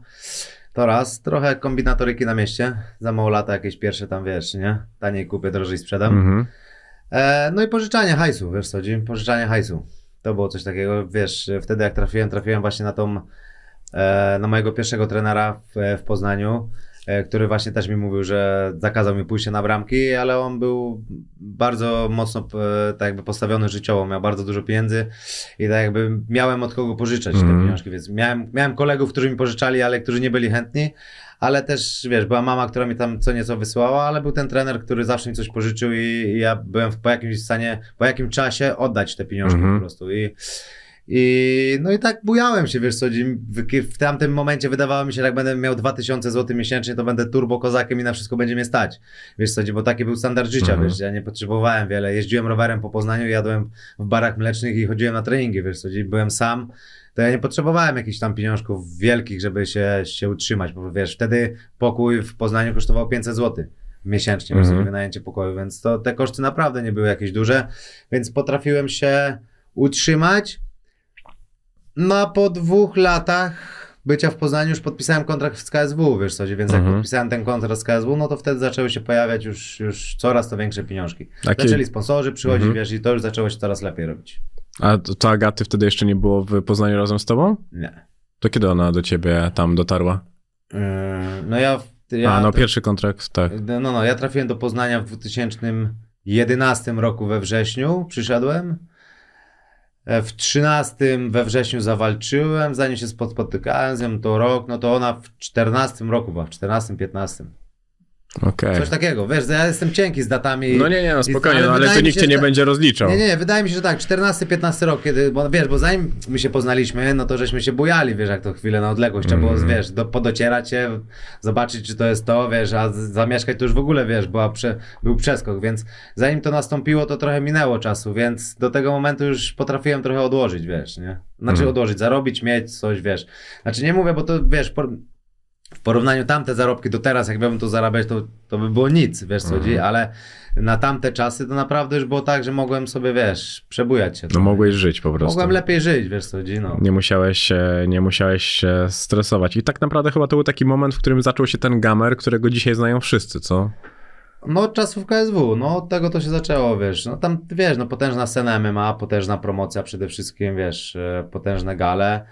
To raz, trochę kombinatoryki na mieście, za mało lata jakieś pierwsze tam, wiesz, nie? Taniej kupię, drożej sprzedam. Mhm. E, no i pożyczanie hajsu, wiesz co, Jim? pożyczanie hajsu. To było coś takiego, wiesz, wtedy jak trafiłem, trafiłem właśnie na tą, e, na mojego pierwszego trenera w, w Poznaniu, który właśnie też mi mówił, że zakazał mi pójście na bramki, ale on był bardzo mocno e, tak jakby postawiony życiowo, miał bardzo dużo pieniędzy i tak jakby miałem od kogo pożyczać te Mhm. pieniążki, więc miałem, miałem kolegów, którzy mi pożyczali, ale którzy nie byli chętni, ale też, wiesz, była mama, która mi tam co nieco wysyłała, ale był ten trener, który zawsze mi coś pożyczył i, i ja byłem w, po jakimś stanie, po jakim czasie oddać te pieniążki Mhm. po prostu i i no i tak bujałem się, wiesz co, w, w tamtym momencie wydawało mi się, że jak będę miał 2000 zł miesięcznie, to będę turbo kozakiem i na wszystko będzie mnie stać. Wiesz co, bo taki był standard życia, Mhm. wiesz, ja nie potrzebowałem wiele. Jeździłem rowerem po Poznaniu, jadłem w barach mlecznych i chodziłem na treningi, wiesz co, byłem sam, to ja nie potrzebowałem jakichś tam pieniążków wielkich, żeby się, się utrzymać, bo wiesz, wtedy pokój w Poznaniu kosztował 500 zł miesięcznie, Mhm. mhm. wynajęcie pokoju, więc to te koszty naprawdę nie były jakieś duże, więc potrafiłem się utrzymać. No po dwóch latach bycia w Poznaniu już podpisałem kontrakt z KSW, wiesz co, więc jak Mhm. podpisałem ten kontrakt z KSW, no to wtedy zaczęły się pojawiać już, już coraz to większe pieniążki. Taki- Zaczęli sponsorzy przychodzić, Mhm. wiesz, i to już zaczęło się coraz lepiej robić. A to, to Agaty wtedy jeszcze nie było w Poznaniu razem z tobą? Nie. To kiedy ona do ciebie tam dotarła? Yy, no ja... ja A, no pierwszy kontrakt, tak. No, no, ja trafiłem do Poznania w 2011 roku we wrześniu, przyszedłem. E, W 13 we wrześniu zawalczyłem, zanim się spot- spotykałem z nią, to rok, no to ona w 14 roku była, w 14-15. Okej. Coś takiego, wiesz, ja jestem cienki z datami. No nie, nie, no spokojnie, ale no, ale to nikt się, cię nie ta- będzie rozliczał. Nie, nie, wydaje mi się, że tak, 14-15 rok, kiedy, bo wiesz, bo zanim my się poznaliśmy, no to żeśmy się bujali, wiesz, jak to chwilę na odległość, trzeba było, Mhm. wiesz, do, podocierać się, zobaczyć, czy to jest to, wiesz, a zamieszkać to już w ogóle, wiesz, była prze, był przeskok, więc zanim to nastąpiło, to trochę minęło czasu, więc do tego momentu już potrafiłem trochę odłożyć, wiesz, nie? Znaczy Mhm. odłożyć, zarobić, mieć coś, wiesz. Znaczy nie mówię, bo to, wiesz, por... w porównaniu tamte zarobki do teraz, jak miałbym to zarabiać, to, to by było nic, wiesz co Mhm. chodzi, ale na tamte czasy to naprawdę już było tak, że mogłem sobie, wiesz, przebujać się. No trochę. mogłeś żyć po prostu. Mogłem lepiej żyć, wiesz co chodzi, no. Nie musiałeś, się, nie musiałeś się stresować. I tak naprawdę chyba to był taki moment, w którym zaczął się ten gamer, którego dzisiaj znają wszyscy, co? No od czasów KSW, no od tego to się zaczęło, wiesz, no tam, wiesz, no potężna scena MMA, potężna promocja przede wszystkim, wiesz, e, potężne gale.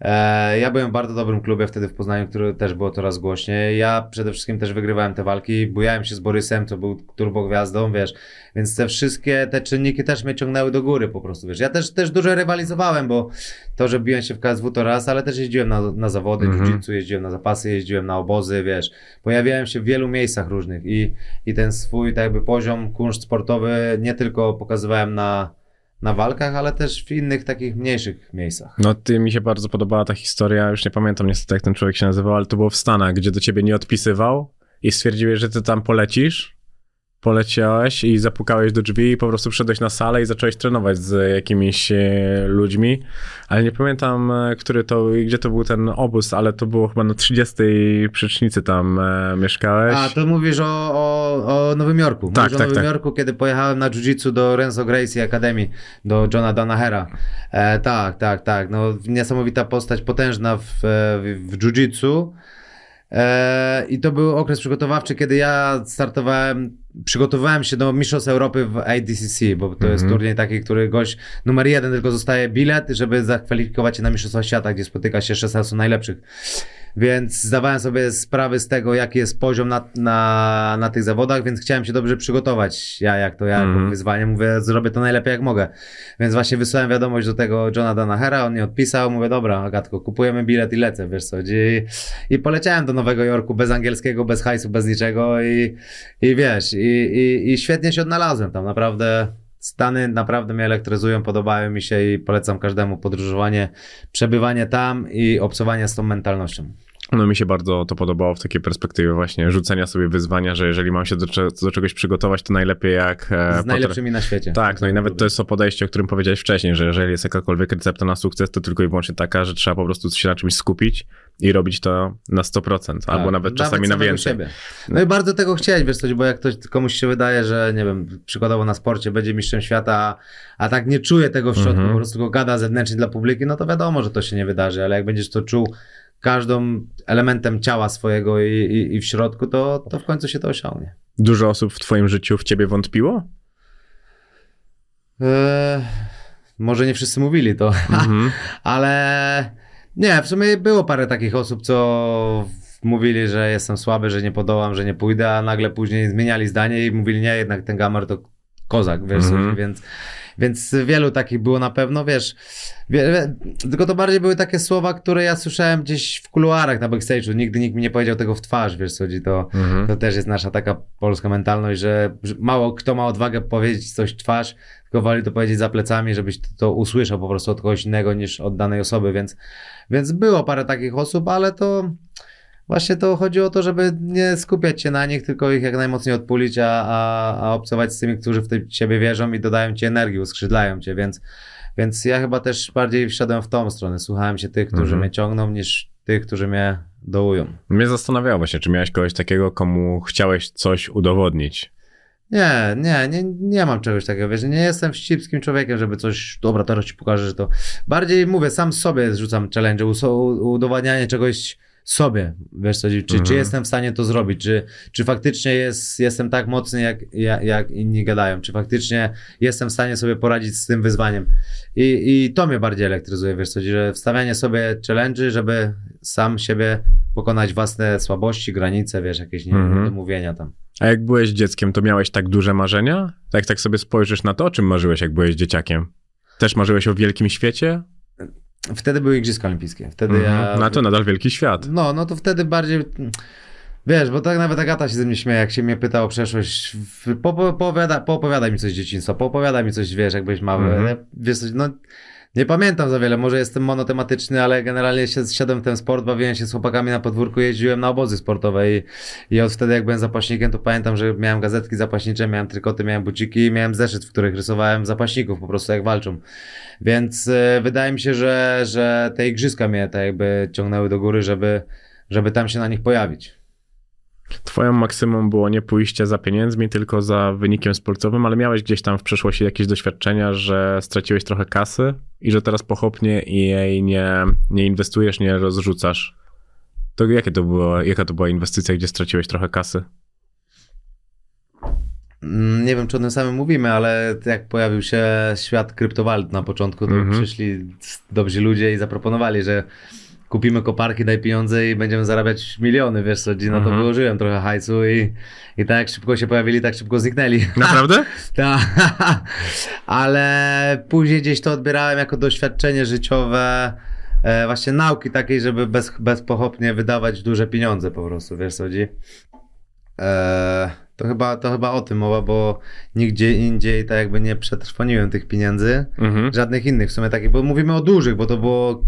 E, ja byłem w bardzo dobrym klubie wtedy w Poznaniu, który też było coraz głośniej. Ja przede wszystkim też wygrywałem te walki, bujałem się z Borysem, co był turbogwiazdą, wiesz, więc te wszystkie, te czynniki też mnie ciągnęły do góry po prostu, wiesz. Ja też, też dużo rywalizowałem, bo to, że biłem się w KSW to raz, ale też jeździłem na, na zawody Mhm. jiu-jitsu, jeździłem na zapasy, jeździłem na obozy, wiesz. Pojawiałem się w wielu miejscach różnych i, i ten swój tak jakby poziom, kunszt sportowy nie tylko pokazywałem na, na walkach, ale też w innych takich mniejszych miejscach. No ty mi się bardzo podobała ta historia, już nie pamiętam niestety jak ten człowiek się nazywał, ale to było w Stanach, gdzie do ciebie nie odpisywał i stwierdziłeś, że ty tam polecisz. Poleciałeś i zapukałeś do drzwi i po prostu wszedłeś na salę i zacząłeś trenować z jakimiś e, ludźmi, ale nie pamiętam, e, który to, gdzie to był ten obóz, ale to było chyba na 30 przecznicy tam e, mieszkałeś. A, to mówisz o, o, o Nowym Jorku. Tak, mówisz o tak, Nowym tak. Jorku, kiedy pojechałem na jiu-jitsu do Renzo Gracie Academy, do Johna Danahera. E, tak, tak, tak. No, niesamowita postać, potężna w, w, w jiu-jitsu. E, I to był okres przygotowawczy, kiedy ja startowałem, przygotowywałem się do Mistrzostw Europy w ADCC, bo to jest Mhm. turniej taki, który gość numer jeden tylko zostaje bilet, żeby zakwalifikować się na Mistrzostwa Świata, gdzie spotyka się 16 najlepszych. Więc zdawałem sobie sprawę z tego, jaki jest poziom na, na, na tych zawodach, więc chciałem się dobrze przygotować. Ja, jak to ja, Mhm. jako wyzwanie, mówię, zrobię to najlepiej jak mogę. Więc właśnie wysłałem wiadomość do tego Johna Danahera, on nie odpisał, mówię, dobra, Agatko, kupujemy bilet i lecę, wiesz co, i, i poleciałem do Nowego Jorku bez angielskiego, bez hajsu, bez niczego i, i wiesz, i, i, i świetnie się odnalazłem tam, naprawdę Stany naprawdę mnie elektryzują, podobają mi się i polecam każdemu podróżowanie, przebywanie tam i obcowanie z tą mentalnością. No mi się bardzo to podobało w takiej perspektywie właśnie rzucenia sobie wyzwania, że jeżeli mam się do, do czegoś przygotować, to najlepiej jak... e, Z najlepszymi na świecie. Tak, no i nawet to jest to podejście, o którym powiedziałeś wcześniej, że jeżeli jest jakakolwiek recepta na sukces, to tylko i wyłącznie taka, że trzeba po prostu się na czymś skupić i robić to na 100%, albo Tak, nawet czasami na samego więcej. Siebie. No i bardzo tego chcieć, wiesz coś, bo jak ktoś, komuś się wydaje, że nie wiem, przykładowo na sporcie będzie mistrzem świata, a, tak nie czuje tego w środku, Mhm. po prostu go gada zewnętrznie dla publiki, no to wiadomo, że to się nie wydarzy, ale jak będziesz to czuł każdą elementem ciała swojego i, i, i w środku, to, to w końcu się to osiągnie. Dużo osób w twoim życiu w ciebie wątpiło? Eee, może nie wszyscy mówili to, Mhm. ale nie, w sumie było parę takich osób, co mówili, że jestem słaby, że nie podołam, że nie pójdę, a nagle później zmieniali zdanie i mówili, nie, jednak ten gamer to kozak, wiesz, Mhm. więc, więc wielu takich było na pewno, wiesz, wie, tylko to bardziej były takie słowa, które ja słyszałem gdzieś w kuluarach na backstage'u, nigdy nikt mi nie powiedział tego w twarz, wiesz, chodzi, to, Mhm. to też jest nasza taka polska mentalność, że mało kto ma odwagę powiedzieć coś w twarz, tylko woli to powiedzieć za plecami, żebyś to, to usłyszał po prostu od kogoś innego niż od danej osoby, więc, więc było parę takich osób, ale to właśnie to chodzi o to, żeby nie skupiać się na nich, tylko ich jak najmocniej odpulić, a, a, a obcować z tymi, którzy w ciebie wierzą i dodają ci energii, uskrzydlają cię, więc, więc ja chyba też bardziej wszedłem w tą stronę. Słuchałem się tych, którzy Mhm. mnie ciągną, niż tych, którzy mnie dołują. Mnie zastanawiało właśnie, czy miałeś kogoś takiego, komu chciałeś coś udowodnić. Nie, nie, nie, nie mam czegoś takiego, wiesz, nie jestem wścibskim człowiekiem, żeby coś, dobra, teraz ci pokażę, że to, bardziej mówię, sam sobie zrzucam challenge, udowadnianie czegoś sobie, wiesz co, czy, czy Mhm. jestem w stanie to zrobić, czy, czy faktycznie jest, jestem tak mocny, jak, jak, jak inni gadają, czy faktycznie jestem w stanie sobie poradzić z tym wyzwaniem i, i to mnie bardziej elektryzuje, wiesz co, że wstawianie sobie challenge, żeby sam siebie pokonać własne słabości, granice, wiesz, jakieś nie, Mhm. niedomówienia tam. A jak byłeś dzieckiem, to miałeś tak duże marzenia? Jak tak sobie spojrzysz na to, o czym marzyłeś, jak byłeś dzieciakiem? Też marzyłeś o wielkim świecie? Wtedy były Igrzyska Olimpijskie. Wtedy Mhm. ja. No to nadal wielki świat. No, no to wtedy bardziej. Wiesz, bo tak nawet Agata się ze mnie śmieje, jak się mnie pyta o przeszłość. W- Po, po, poowiada, poopowiadaj mi coś z dzieciństwa, poopowiadaj mi coś, wiesz, jakbyś mały. Mhm. Wiesz, no. Nie pamiętam za wiele, może jestem monotematyczny, ale generalnie się zsiadłem w ten sport, bawiłem się z chłopakami na podwórku, jeździłem na obozy sportowe i, i od wtedy jak byłem zapaśnikiem, to pamiętam, że miałem gazetki zapaśnicze, miałem trykoty, miałem buciki i miałem zeszyt, w których rysowałem zapaśników po prostu jak walczą. Więc e, wydaje mi się, że, że te igrzyska mnie tak jakby ciągnęły do góry, żeby, żeby tam się na nich pojawić. Twoją maksymum było nie pójście za pieniędzmi, tylko za wynikiem sportowym, ale miałeś gdzieś tam w przeszłości jakieś doświadczenia, że straciłeś trochę kasy i że teraz pochopnie i jej nie, nie inwestujesz, nie rozrzucasz. To jakie to było, jaka to była inwestycja, gdzie straciłeś trochę kasy? Mm, Nie wiem, czy o tym samym mówimy, ale jak pojawił się świat kryptowalut na początku, to Mhm. przyszli dobrzy ludzie i zaproponowali, że kupimy koparki, daj pieniądze i będziemy zarabiać miliony, wiesz co, no to Mhm. wyłożyłem trochę hajsu i, i tak jak szybko się pojawili, tak szybko zniknęli. Naprawdę? Tak, ale później gdzieś to odbierałem jako doświadczenie życiowe, e, właśnie nauki takiej, żeby bez, bezpochopnie wydawać duże pieniądze po prostu, wiesz co chodzi? E, to, chyba, to chyba o tym mowa, bo nigdzie indziej tak jakby nie przetrwoniłem tych pieniędzy, Mhm. żadnych innych w sumie takich, bo mówimy o dużych, bo to było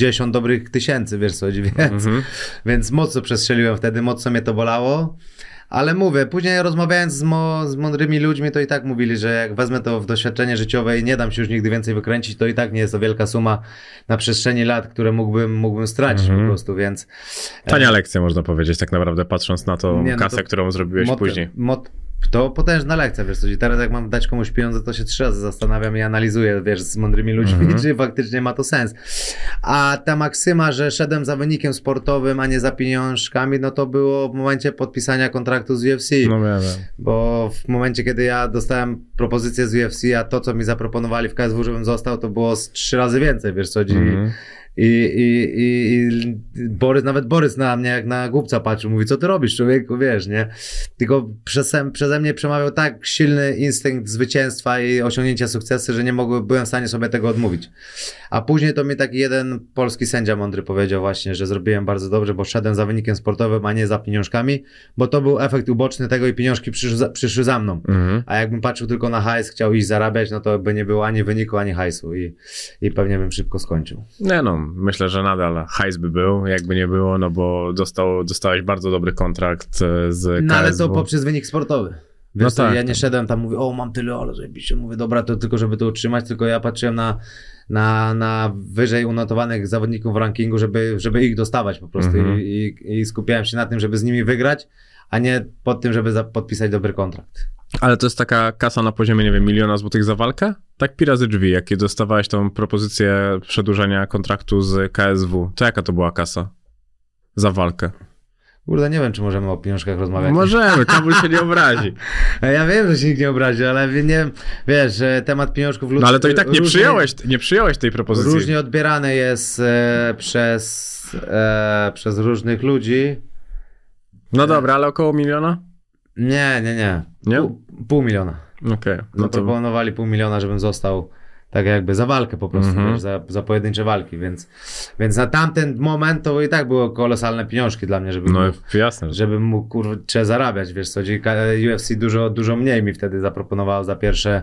kilkadziesiąt dobrych tysięcy, wiesz co chodzi, więc... Mhm. Więc mocno przestrzeliłem wtedy, mocno mnie to bolało. Ale mówię, później rozmawiając z, mo, z mądrymi ludźmi, to i tak mówili, że jak wezmę to w doświadczenie życiowe i nie dam się już nigdy więcej wykręcić, to i tak nie jest to wielka suma na przestrzeni lat, które mógłbym, mógłbym stracić Mhm. po prostu, więc... Tania lekcja, można powiedzieć, tak naprawdę, patrząc na tą Nie, no kasę, którą zrobiłeś Mot- później. Mot, to potężna lekcja, wiesz co, i teraz jak mam dać komuś pieniądze, to się trzy razy zastanawiam i analizuję, wiesz, z mądrymi ludźmi, Mhm. czy faktycznie ma to sens. A ta maksyma, że szedłem za wynikiem sportowym, a nie za pieniążkami, no to było w momencie podpisania kontraktu z UFC. No. Bo w momencie, kiedy ja dostałem propozycję z UFC, a to, co mi zaproponowali w KSW, żebym został, to było trzy razy więcej, wiesz co. I, i, i, I Borys, nawet Borys na mnie jak na głupca patrzył, mówi, co ty robisz, człowieku, wiesz, nie? Tylko przeze, przeze mnie przemawiał tak silny instynkt zwycięstwa i osiągnięcia sukcesu, że nie mogłem, byłem w stanie sobie tego odmówić. A później to mi taki jeden polski sędzia mądry powiedział właśnie, że zrobiłem bardzo dobrze, bo szedłem za wynikiem sportowym, a nie za pieniążkami, bo to był efekt uboczny tego i pieniążki przyszły za, przyszły za mną. Mhm. A jakbym patrzył tylko na hajs, chciał iść zarabiać, no to by nie było ani wyniku, ani hajsu i, i pewnie bym szybko skończył. Nie no, myślę, że nadal hajs by był, jakby nie było, no bo dostał, dostałeś bardzo dobry kontrakt e, z. No ale to poprzez wynik sportowy. Wiesz, No tak, ja nie tak. szedłem tam, mówię, o mam tyle, ale zajebiście, mówię, dobra, to tylko żeby to utrzymać, tylko ja patrzyłem na, na, na wyżej unotowanych zawodników w rankingu, żeby, żeby ich dostawać po prostu Mhm. I, i, i skupiałem się na tym, żeby z nimi wygrać, a nie pod tym, żeby podpisać dobry kontrakt. Ale to jest taka kasa na poziomie, nie wiem, miliona złotych za walkę? Tak pi razy drzwi, jak dostawałeś tą propozycję przedłużenia kontraktu z KSW, to jaka to była kasa za walkę? Kurde, nie wiem, czy możemy o pieniążkach rozmawiać. Możemy, Kabul się nie obrazi. Ja wiem, że się nikt nie obrazi, ale nie wiem, wiesz, temat pieniążków No ale to i tak nie różnie- przyjąłeś, nie przyjąłeś tej propozycji. Różnie odbierany jest e, przez, e, przez różnych ludzi. No dobra, ale około miliona? Nie, nie, nie. Nie? Pół, pół miliona. Okej, no to... Zaproponowali pół miliona, żebym został tak jakby za walkę po prostu, Mhm. wiesz, za, za pojedyncze walki, więc, więc na tamten moment to i tak było kolosalne pieniążki dla mnie, żeby, No mógł, jasne, że... żebym mógł kurczę zarabiać, wiesz co, UFC dużo, dużo mniej mi wtedy zaproponowało za pierwsze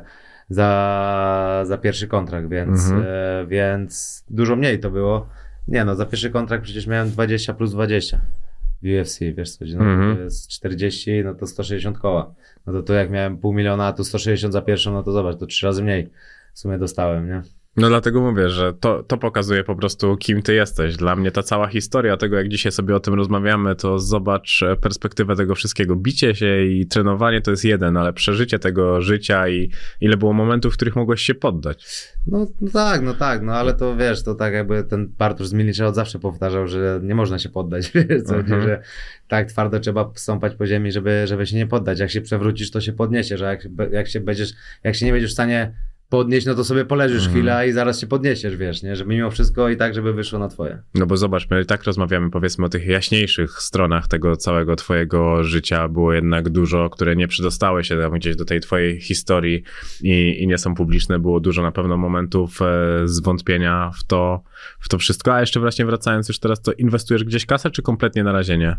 za, za pierwszy kontrakt, więc, Mhm. e, więc dużo mniej to było. Nie no, za pierwszy kontrakt przecież miałem 20 plus 20 w UFC, wiesz co, no Mhm. to jest 40, no to 160 koła. No to tu jak miałem pół miliona, a tu 160 za pierwszą, no to zobacz, to trzy razy mniej w sumie dostałem, nie? No dlatego mówię, że to, to pokazuje po prostu, kim ty jesteś. Dla mnie ta cała historia tego, jak dzisiaj sobie o tym rozmawiamy, to zobacz e, perspektywę tego wszystkiego. Bicie się i trenowanie to jest jeden, ale przeżycie tego życia i ile było momentów, w których mogłeś się poddać. No, no tak, no tak, no ale to wiesz, to tak jakby ten Bartosz z Milnicza od zawsze powtarzał, że nie można się poddać, wiesz, co, Mhm. że tak twardo trzeba stąpać po ziemi, żeby, żeby się nie poddać. Jak się przewrócisz, to się podniesiesz, a jak, jak się będziesz, jak się nie będziesz w stanie podnieść, no to sobie poleżysz Mhm. chwilę i zaraz się podniesiesz, wiesz, nie, żeby mimo wszystko i tak, żeby wyszło na twoje. No bo zobacz, my i tak rozmawiamy powiedzmy o tych jaśniejszych stronach tego całego twojego życia. Było jednak dużo, które nie przedostały się tam gdzieś do tej twojej historii i, i nie są publiczne. Było dużo na pewno momentów e, zwątpienia w to, w to wszystko. A jeszcze właśnie wracając już teraz, to inwestujesz gdzieś kasę, czy kompletnie na razie nie?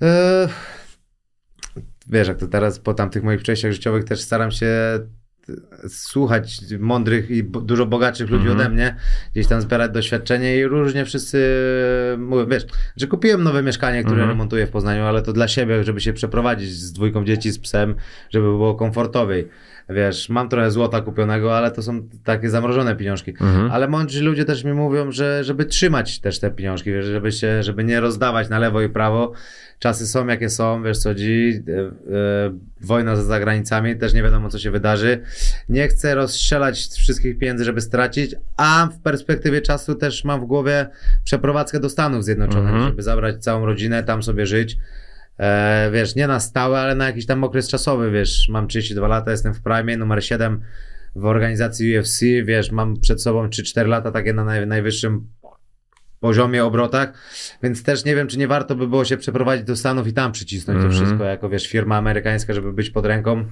Eee, wiesz, jak to teraz po tamtych moich przejściach życiowych też staram się słuchać mądrych i dużo bogatszych ludzi Mhm. ode mnie, gdzieś tam zbierać doświadczenie i różnie wszyscy mówią, wiesz, że kupiłem nowe mieszkanie, które Mhm. remontuję w Poznaniu, ale to dla siebie, żeby się przeprowadzić z dwójką dzieci, z psem, żeby było komfortowej. Wiesz, mam trochę złota kupionego, ale to są takie zamrożone pieniążki. Mhm. Ale mądrzy ludzie też mi mówią, że żeby trzymać też te pieniążki, wiesz, żeby się, żeby nie rozdawać na lewo i prawo. Czasy są jakie są, wiesz co dzi, e, e, wojna za zagranicami, też nie wiadomo co się wydarzy. Nie chcę rozstrzelać wszystkich pieniędzy, żeby stracić, a w perspektywie czasu też mam w głowie przeprowadzkę do Stanów Zjednoczonych, Mhm. żeby zabrać całą rodzinę, tam sobie żyć. E, wiesz, nie na stałe, ale na jakiś tam okres czasowy, wiesz, mam 32 lata, jestem w prime, numer 7 w organizacji UFC, wiesz, mam przed sobą 3-4 lata takie na naj, najwyższym poziomie, obrotach, więc też nie wiem, czy nie warto by było się przeprowadzić do Stanów i tam przycisnąć Mhm. to wszystko, jako wiesz, firma amerykańska, żeby być pod ręką.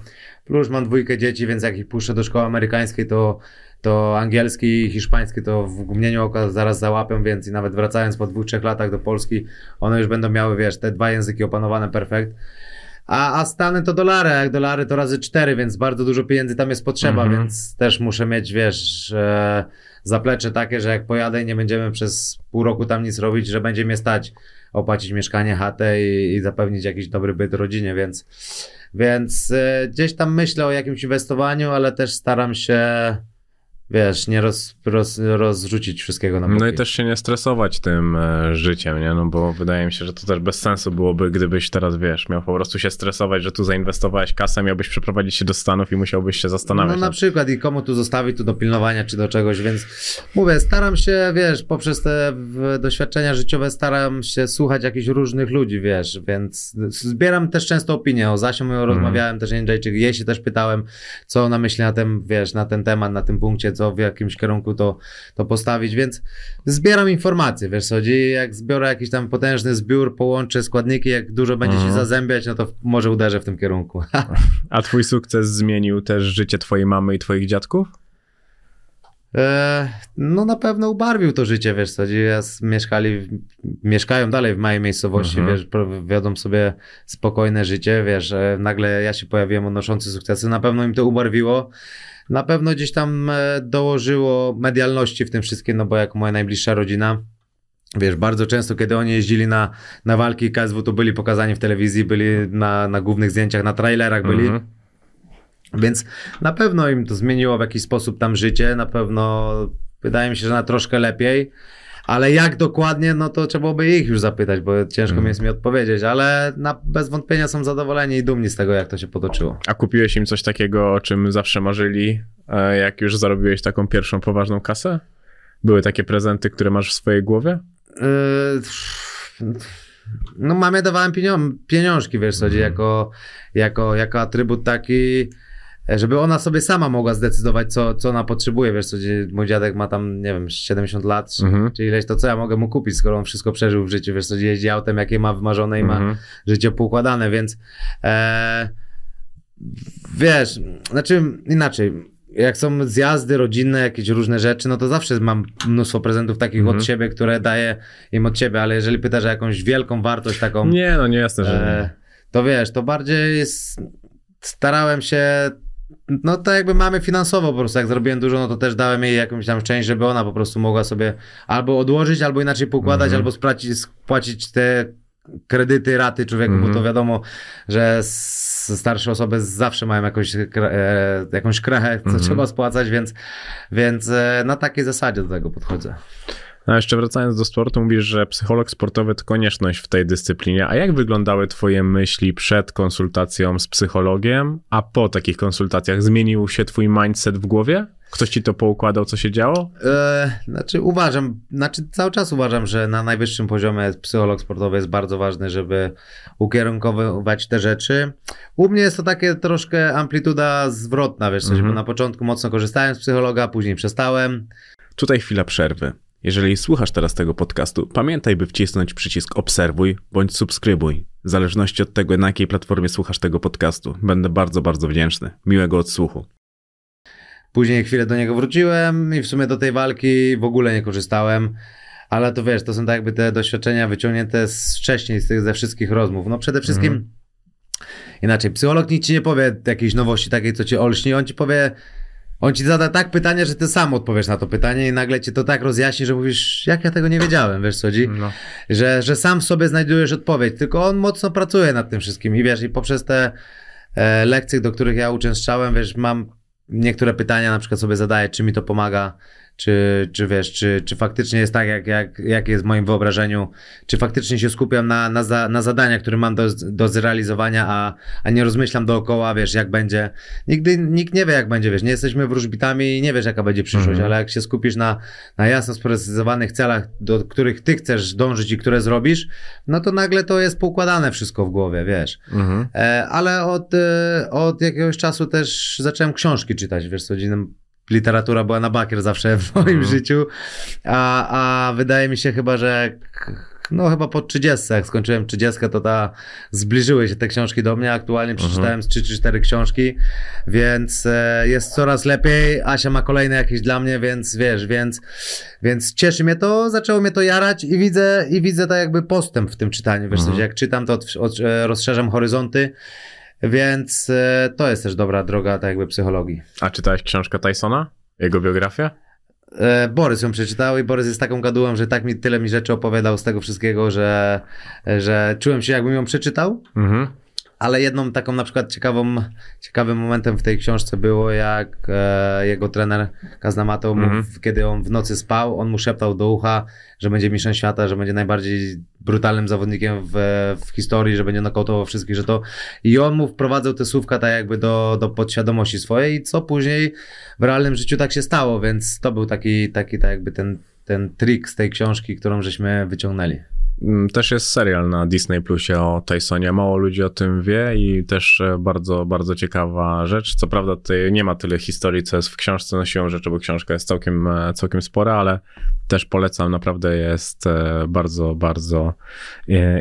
Plus mam dwójkę dzieci, więc jak ich puszczę do szkoły amerykańskiej, to, to angielski i hiszpański to w mgnieniu oka zaraz załapią, więc i nawet wracając po dwóch, trzech latach do Polski, one już będą miały, wiesz, te dwa języki opanowane perfekt. A, a Stany to dolary, a jak dolary to razy cztery, więc bardzo dużo pieniędzy tam jest potrzeba, Mhm. więc też muszę mieć, wiesz, e, zaplecze takie, że jak pojadę i nie będziemy przez pół roku tam nic robić, że będzie mnie stać opłacić mieszkanie, chatę i, i zapewnić jakiś dobry byt rodzinie, więc, więc e, gdzieś tam myślę o jakimś inwestowaniu, ale też staram się, wiesz, nie roz, roz, rozrzucić wszystkiego na boki. No i też się nie stresować tym e, życiem, nie? No bo wydaje mi się, że to też bez sensu byłoby, gdybyś teraz, wiesz, miał po prostu się stresować, że tu zainwestowałeś kasę, miałbyś przeprowadzić się do Stanów i musiałbyś się zastanawiać. No na przykład i komu tu zostawić, tu do pilnowania czy do czegoś, więc mówię, staram się, wiesz, poprzez te doświadczenia życiowe staram się słuchać jakichś różnych ludzi, wiesz, więc zbieram też często opinie, o Zasią Mhm. rozmawiałem też Jędrzejczyk, jej się też pytałem, co ona myśli na ten, wiesz, na ten temat, na tym punkcie, co w jakimś kierunku to, to postawić, więc zbieram informacje, wiesz, co jak zbiorę jakiś tam potężny zbiór, połączę składniki, jak dużo będzie się Mhm. zazębiać, no to może uderzę w tym kierunku. A twój sukces zmienił też życie twojej mamy i twoich dziadków? E, no na pewno ubarwił to życie, wiesz co, jas- mieszkali, mieszkają dalej w mojej miejscowości, Mhm. wiesz, wiedzą sobie spokojne życie, wiesz, e, nagle ja się pojawiłem odnoszący sukcesy, na pewno im to ubarwiło, na pewno gdzieś tam e, dołożyło medialności w tym wszystkim, no bo jak moja najbliższa rodzina, Wiesz, bardzo często, kiedy oni jeździli na, na walki KSW, to byli pokazani w telewizji, byli na, na głównych zdjęciach, na trailerach byli. Mhm. Więc na pewno im to zmieniło w jakiś sposób tam życie, na pewno wydaje mi się, że na troszkę lepiej. Ale jak dokładnie, no to trzeba by ich już zapytać, bo ciężko mi jest mi odpowiedzieć, ale na, bez wątpienia są zadowoleni i dumni z tego, jak to się potoczyło. A kupiłeś im coś takiego, o czym zawsze marzyli, e, jak już zarobiłeś taką pierwszą poważną kasę? Były takie prezenty, które masz w swojej głowie? Yy, no mamie dawałem pienią- pieniążki, wiesz co, jako, jako, jako atrybut taki, żeby ona sobie sama mogła zdecydować, co, co ona potrzebuje, wiesz co, mój dziadek ma tam, nie wiem, 70 lat, czy, Mhm. czy ileś, to co ja mogę mu kupić, skoro on wszystko przeżył w życiu, wiesz co, jeździ autem, jakie ma wymarzone i ma Mhm. życie poukładane, więc e, wiesz, znaczy inaczej, jak są zjazdy rodzinne, jakieś różne rzeczy, no to zawsze mam mnóstwo prezentów takich Mhm. od siebie, które daję im od ciebie, ale jeżeli pytasz o jakąś wielką wartość taką, Nie, no nie jasne, że e, to wiesz, to bardziej jest, starałem się no to jakby mamy finansowo po prostu, jak zrobiłem dużo, no to też dałem jej jakąś tam część, żeby ona po prostu mogła sobie albo odłożyć, albo inaczej poukładać, Mhm. albo spłacić, spłacić te kredyty, raty człowieku, Mhm. bo to wiadomo, że starsze osoby zawsze mają jakąś, e, jakąś krechę, co Mhm. trzeba spłacać, więc, więc e, na takiej zasadzie do tego podchodzę. No, a jeszcze wracając do sportu, mówisz, że psycholog sportowy to konieczność w tej dyscyplinie. A jak wyglądały Twoje myśli przed konsultacją z psychologiem, a po takich konsultacjach zmienił się Twój mindset w głowie? Ktoś ci to poukładał, co się działo? E, znaczy uważam, znaczy cały czas uważam, że na najwyższym poziomie psycholog sportowy jest bardzo ważny, żeby ukierunkowywać te rzeczy. U mnie jest to takie troszkę amplituda zwrotna, wiesz, coś, Mhm. bo na początku mocno korzystałem z psychologa, później przestałem. Tutaj chwila przerwy. Jeżeli słuchasz teraz tego podcastu, pamiętaj, by wcisnąć przycisk obserwuj bądź subskrybuj. W zależności od tego, na jakiej platformie słuchasz tego podcastu. Będę bardzo, bardzo wdzięczny. Miłego odsłuchu. Później chwilę do niego wróciłem i w sumie do tej walki w ogóle nie korzystałem. Ale to wiesz, to są tak jakby te doświadczenia wyciągnięte z wcześniej, z tych ze wszystkich rozmów. No przede wszystkim inaczej, psycholog nic ci nie powie jakiejś nowości takiej, co cię olśni, on ci powie, on ci zada tak pytanie, że ty sam odpowiesz na to pytanie i nagle cię to tak rozjaśni, że mówisz, jak ja tego nie wiedziałem, wiesz co chodzi? No. że, że sam w sobie znajdujesz odpowiedź, tylko on mocno pracuje nad tym wszystkim i wiesz, i poprzez te e, lekcje, do których ja uczęszczałem, wiesz, mam niektóre pytania na przykład sobie zadaję, czy mi to pomaga, czy, czy wiesz, czy, czy faktycznie jest tak, jak, jak, jak jest w moim wyobrażeniu, czy faktycznie się skupiam na, na, za, na zadania, które mam do, do zrealizowania, a, a nie rozmyślam dookoła, wiesz, jak będzie. Nigdy nikt nie wie, jak będzie, wiesz, nie jesteśmy wróżbitami i nie wiesz, jaka będzie przyszłość, Mhm. ale jak się skupisz na, na jasno sprecyzowanych celach, do których ty chcesz dążyć i które zrobisz, no to nagle to jest poukładane wszystko w głowie, wiesz. Mhm. E, ale od, e, od jakiegoś czasu też zacząłem książki czytać, wiesz co, dziełem- literatura była na bakier zawsze w moim Mhm. życiu, a, a wydaje mi się chyba, że no chyba po 30, jak skończyłem 30, to ta zbliżyły się te książki do mnie, aktualnie przeczytałem z 3 czy 4 książki, więc e, jest coraz lepiej, Asia ma kolejne jakieś dla mnie, więc wiesz, więc, więc cieszy mnie to, zaczęło mnie to jarać i widzę, i widzę tak jakby postęp w tym czytaniu, wiesz, Mhm. jak czytam, to od, od, e, rozszerzam horyzonty, więc e, to jest też dobra droga tak jakby psychologii. A czytałeś książkę Tysona? Jego biografię? E, Borys ją przeczytał i Borys jest taką gadułą, że tak mi tyle mi rzeczy opowiadał z tego wszystkiego, że, że czułem się jakbym ją przeczytał. Mhm. Ale jedną taką na przykład ciekawą, ciekawym momentem w tej książce było, jak e, jego trener Kaznamato, mu, Mhm. w- kiedy on w nocy spał, on mu szeptał do ucha, że będzie mistrzem świata, że będzie najbardziej brutalnym zawodnikiem w, w historii, że będzie nokautował wszystkich, że to... I on mu wprowadzał te słówka tak jakby do, do podświadomości swojej, co później w realnym życiu tak się stało, więc to był taki, taki tak jakby ten, ten trik z tej książki, którą żeśmy wyciągnęli. Mm, Też jest serial na Disney Plusie o Tysonie. Mało ludzi o tym wie i też e, bardzo, bardzo ciekawa rzecz. Co prawda tutaj nie ma tyle historii, co jest w książce, no siłą rzeczy, bo książka jest całkiem, e, całkiem spora, ale też polecam, naprawdę jest e, bardzo, bardzo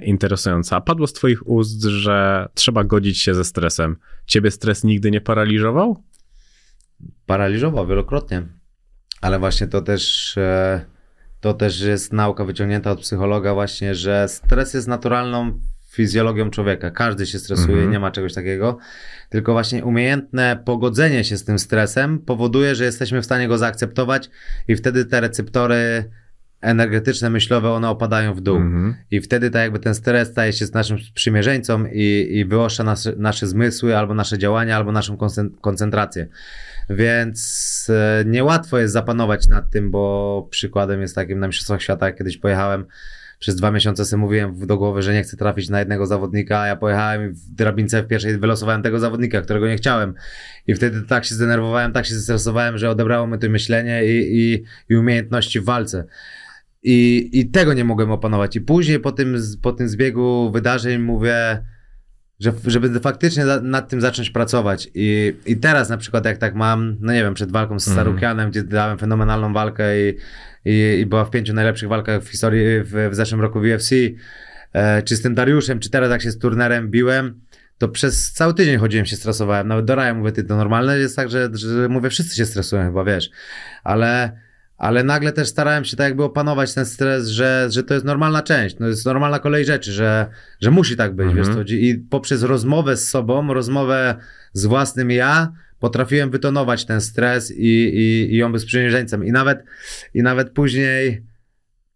interesująca. Padło z twoich ust, że trzeba godzić się ze stresem. Ciebie stres nigdy nie paraliżował? paraliżował wielokrotnie. Ale właśnie to też, e, to też jest nauka wyciągnięta od psychologa właśnie, że stres jest naturalną fizjologią człowieka. Każdy się stresuje, Mhm. nie ma czegoś takiego. Tylko właśnie umiejętne pogodzenie się z tym stresem powoduje, że jesteśmy w stanie go zaakceptować i wtedy te receptory energetyczne, myślowe, one opadają w dół. Mhm. I wtedy tak jakby ten stres staje się z naszym sprzymierzeńcą i, i wyostrza nasze, nasze zmysły, albo nasze działania, albo naszą koncen- koncentrację. Więc e, niełatwo jest zapanować nad tym, bo przykładem jest takim na Mistrzostwach Świata, kiedyś pojechałem, przez dwa miesiące sobie mówiłem do głowy, że nie chcę trafić na jednego zawodnika, a ja pojechałem w drabince w pierwszej wylosowałem tego zawodnika, którego nie chciałem. I wtedy tak się zdenerwowałem, tak się zestresowałem, że odebrało mi to myślenie i, i, i umiejętności w walce. I, I tego nie mogłem opanować. I później po tym, po tym zbiegu wydarzeń mówię, że, żeby faktycznie za- nad tym zacząć pracować. I, I teraz na przykład jak tak mam, no nie wiem, przed walką z Mhm. Sarukianem, gdzie dałem fenomenalną walkę i, i, i była w pięciu najlepszych walkach w historii w, w zeszłym roku w UFC, e, czy z tym Dariuszem, czy teraz jak się z turnerem biłem, to przez cały tydzień chodziłem się stresowałem. Nawet do Raja mówię, ty to normalne jest tak, że, że mówię, wszyscy się stresują chyba, wiesz. Ale, ale nagle też starałem się tak jakby opanować ten stres, że, że to jest normalna część, no jest normalna kolej rzeczy, że, że musi tak być, Mhm. wiesz co. I poprzez rozmowę z sobą, rozmowę z własnym ja, potrafiłem wytonować ten stres i, i, i on był sprzymierzeńcem. I nawet, I nawet później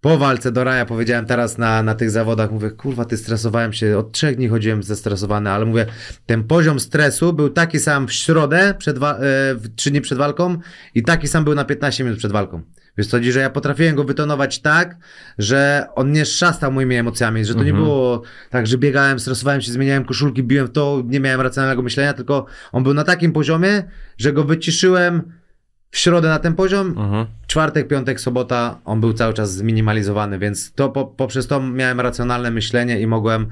po walce do Raja powiedziałem teraz na, na tych zawodach, mówię, kurwa, ty stresowałem się, od trzech dni chodziłem zestresowany, ale mówię, ten poziom stresu był taki sam w środę, przed wa- e, trzy dni przed walką i taki sam był na 15 minut przed walką. Wiesz co, chodzi, że ja potrafiłem go wytonować tak, że on nie szastał moimi emocjami, że to nie Mhm. było tak, że biegałem, stresowałem się, zmieniałem koszulki, biłem w to, nie miałem racjonalnego myślenia, tylko on był na takim poziomie, że go wyciszyłem w środę na ten poziom, Mhm. czwartek, piątek, sobota on był cały czas zminimalizowany, więc to po, poprzez to miałem racjonalne myślenie i mogłem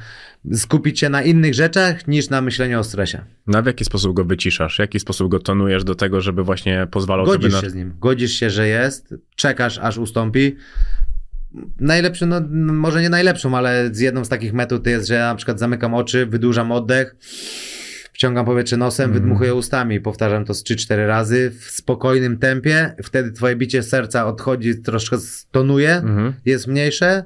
skupić się na innych rzeczach niż na myśleniu o stresie. No a w jaki sposób go wyciszasz? W jaki sposób go tonujesz do tego, żeby właśnie pozwalał Godzisz na... się z nim, godzisz się, że jest, czekasz aż ustąpi. Najlepszy, no no, może nie najlepszą, ale z jedną z takich metod jest, że ja na przykład zamykam oczy, wydłużam oddech, wciągam powietrze nosem, Mhm. wydmuchuję ustami. Powtarzam to z 3-4 razy w spokojnym tempie. Wtedy twoje bicie serca odchodzi, troszkę stonuje. Mhm. jest mniejsze.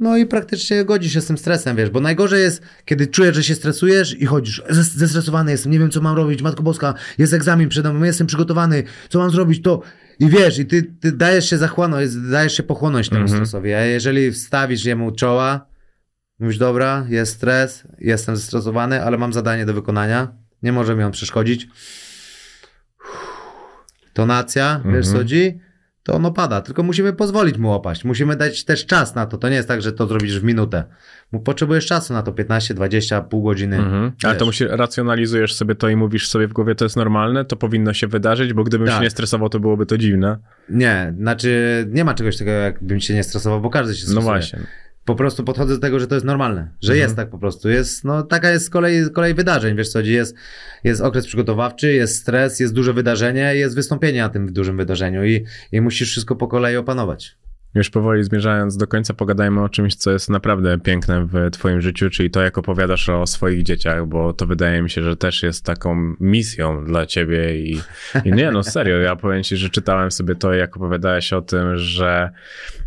No i praktycznie godzi się z tym stresem, wiesz, bo najgorzej jest, kiedy czujesz, że się stresujesz i chodzisz, "Zes- zestresowany jestem, nie wiem co mam robić, Matko Boska, jest egzamin przede mną, jestem przygotowany, co mam zrobić, to i wiesz, i ty, ty dajesz się zachłonąć, dajesz się pochłonąć temu Mhm. stresowi, a jeżeli wstawisz jemu czoła, mówisz, dobra, jest stres, jestem zestresowany, ale mam zadanie do wykonania, nie może mi on przeszkodzić. Tonacja, wiesz co Mhm. chodzi? to ono pada. Tylko musimy pozwolić mu opaść. Musimy dać też czas na to. To nie jest tak, że to zrobisz w minutę. Potrzebujesz czasu na to 15, 20, pół godziny. Mhm. Ale to musi, racjonalizujesz sobie to i mówisz sobie w głowie, to jest normalne, to powinno się wydarzyć, bo gdybym Tak. się nie stresował, to byłoby to dziwne. Nie, znaczy nie ma czegoś takiego, jakbym się nie stresował, bo każdy się No stresuje. właśnie. Po prostu podchodzę do tego, że to jest normalne, że Mhm. jest tak po prostu. Jest, no taka jest kolej, kolej wydarzeń, wiesz co, jest, jest okres przygotowawczy, jest stres, jest duże wydarzenie, jest wystąpienie na tym dużym wydarzeniu i, i musisz wszystko po kolei opanować. Już powoli zmierzając do końca, pogadajmy o czymś, co jest naprawdę piękne w Twoim życiu, czyli to, jak opowiadasz o swoich dzieciach, bo to wydaje mi się, że też jest taką misją dla Ciebie. I, i nie, no serio, ja powiem Ci, że czytałem sobie to, jak opowiadałeś o tym, że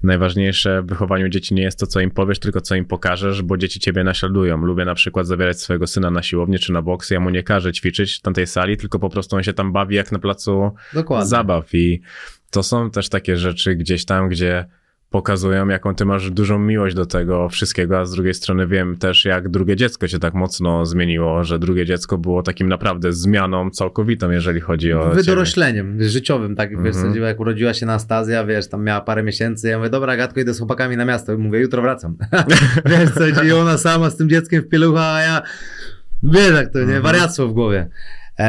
najważniejsze w wychowaniu dzieci nie jest to, co im powiesz, tylko co im pokażesz, bo dzieci Ciebie naśladują. Lubię na przykład zabierać swojego syna na siłownię czy na boks, ja mu nie każę ćwiczyć w tamtej sali, tylko po prostu on się tam bawi jak na placu Dokładnie. zabaw i to są też takie rzeczy gdzieś tam, gdzie pokazują, jaką ty masz dużą miłość do tego wszystkiego, a z drugiej strony wiem też, jak drugie dziecko się tak mocno zmieniło, że drugie dziecko było takim naprawdę zmianą całkowitą, jeżeli chodzi o ciebie. Wydorośleniem życiowym, tak wiesz, Mhm. jak urodziła się Anastazja, wiesz, tam miała parę miesięcy, ja mówię, dobra, gadko, idę z chłopakami na miasto, I mówię, jutro wracam. wiesz co, i ona sama z tym dzieckiem w pielucha, a ja, wiesz jak to, nie, Mhm. wariactwo w głowie. E,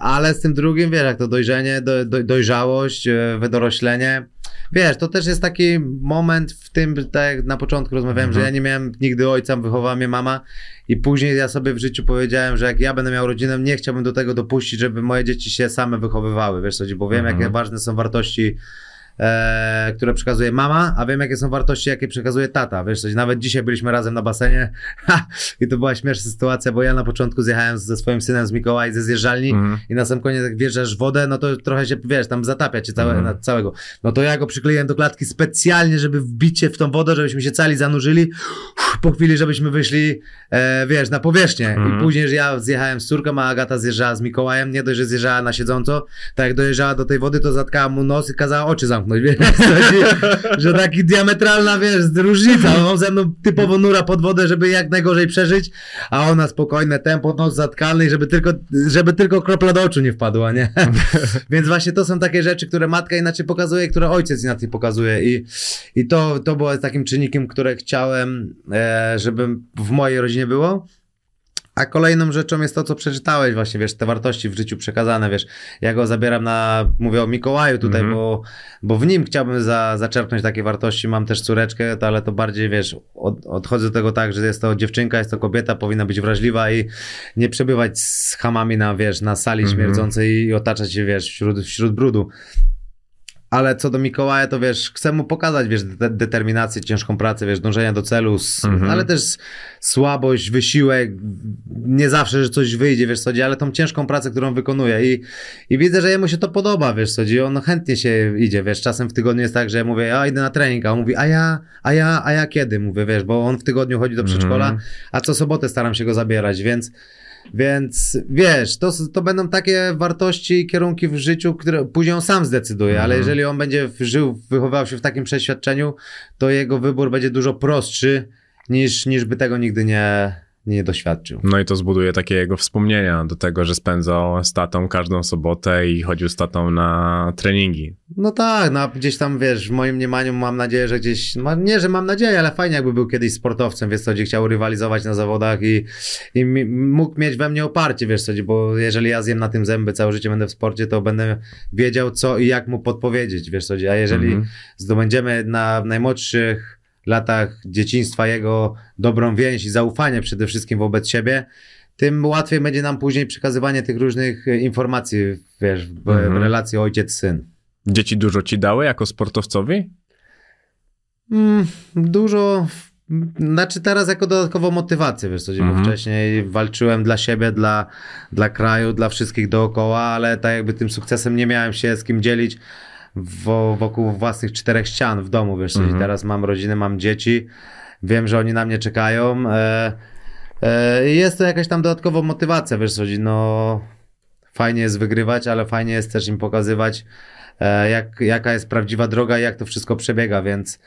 ale z tym drugim, wiesz, jak to dojrzenie, do, do, dojrzałość, e, wydoroślenie, wiesz, to też jest taki moment w tym, tak jak na początku rozmawiałem, Mhm. że ja nie miałem nigdy ojca, wychowała mnie mama i później ja sobie w życiu powiedziałem, że jak ja będę miał rodzinę, nie chciałbym do tego dopuścić, żeby moje dzieci się same wychowywały, wiesz co, bo wiem, Mhm. jakie ważne są wartości e, które przekazuje mama, a wiem, jakie są wartości, jakie przekazuje tata. Wiesz, coś, nawet dzisiaj byliśmy razem na basenie ha, i to była śmieszna sytuacja, bo ja na początku zjechałem ze swoim synem z Mikołaj ze zjeżdżalni Mhm. i na sam koniec jak wjeżdżasz w wodę, no to trochę się, wiesz, tam zatapia cię całe, Mhm. na, całego. No to ja go przykleiłem do klatki specjalnie, żeby wbić się w tą wodę, żebyśmy się cali zanurzyli, po chwili, żebyśmy wyszli, e, wiesz, na powierzchnię. Mhm. I później że ja zjechałem z córką, a Agata zjeżdżała z Mikołajem, nie dość, że zjeżdżała na siedząco, tak jak dojeżdżała do tej wody, to zatkała mu nos i kazała oczy zamknąć. Zamknąć, wiesz, że taki diametralna, wiesz, różnica, on ze mną typowo nura pod wodę, żeby jak najgorzej przeżyć, a ona spokojne tempo, noc zatkany, żeby tylko, żeby tylko kropla do oczu nie wpadła, nie? Więc właśnie to są takie rzeczy, które matka inaczej pokazuje, które ojciec inaczej pokazuje i, i to, to było takim czynnikiem, które chciałem, e, żeby w mojej rodzinie było. A kolejną rzeczą jest to, co przeczytałeś właśnie, wiesz, te wartości w życiu przekazane, wiesz, ja go zabieram na, mówię o Mikołaju tutaj, Mhm. bo, bo w nim chciałbym za, zaczerpnąć takie wartości, mam też córeczkę, to, ale to bardziej, wiesz, od, odchodzę do tego tak, że jest to dziewczynka, jest to kobieta, powinna być wrażliwa i nie przebywać z hamami na, wiesz, na sali Mhm. śmierdzącej i otaczać się, wiesz, wśród, wśród brudu. Ale co do Mikołaja, to wiesz, chcę mu pokazać, wiesz, de- determinację, ciężką pracę, wiesz, dążenia do celu, Mhm. ale też słabość, wysiłek, nie zawsze, że coś wyjdzie, wiesz, co chodzi, ale tą ciężką pracę, którą wykonuje i, i widzę, że jemu się to podoba, wiesz, co chodzi, on chętnie się idzie, wiesz, czasem w tygodniu jest tak, że ja mówię, ja idę na trening, a on mówi, a ja, a ja, a ja kiedy, mówię, wiesz, bo on w tygodniu chodzi do przedszkola, Mhm. a co sobotę staram się go zabierać, więc więc wiesz, to, to będą takie wartości i kierunki w życiu, które później on sam zdecyduje, ale Mhm. jeżeli on będzie żył, wychowywał się w takim przeświadczeniu, to jego wybór będzie dużo prostszy niż, niż by tego nigdy nie, nie doświadczył. No i to zbuduje takie jego wspomnienia do tego, że spędzał z tatą każdą sobotę i chodził z tatą na treningi. No tak, no gdzieś tam wiesz, w moim mniemaniu mam nadzieję, że gdzieś, no, nie, że mam nadzieję, ale fajnie jakby był kiedyś sportowcem, wiesz co, gdzie chciał rywalizować na zawodach i, i mógł mieć we mnie oparcie, wiesz co, bo jeżeli ja zjem na tym zęby, całe życie będę w sporcie, to będę wiedział co i jak mu podpowiedzieć, wiesz co, a jeżeli Mhm. zdobędziemy na najmłodszych latach dzieciństwa jego dobrą więź i zaufanie przede wszystkim wobec siebie, tym łatwiej będzie nam później przekazywanie tych różnych e, informacji, wiesz, w, Mhm. w relacji ojciec-syn. Dzieci dużo ci dały jako sportowcowi? Mm, dużo. Znaczy teraz jako dodatkową motywację, wiesz co, bo Mhm. wcześniej walczyłem dla siebie, dla, dla kraju, dla wszystkich dookoła, ale tak jakby tym sukcesem nie miałem się z kim dzielić wokół własnych czterech ścian w domu, wiesz Mhm. teraz mam rodzinę, mam dzieci, wiem, że oni na mnie czekają, e, e, i jest to jakaś tam dodatkowa motywacja, wiesz co, no fajnie jest wygrywać, ale fajnie jest też im pokazywać, e, jak, jaka jest prawdziwa droga i jak to wszystko przebiega, więc,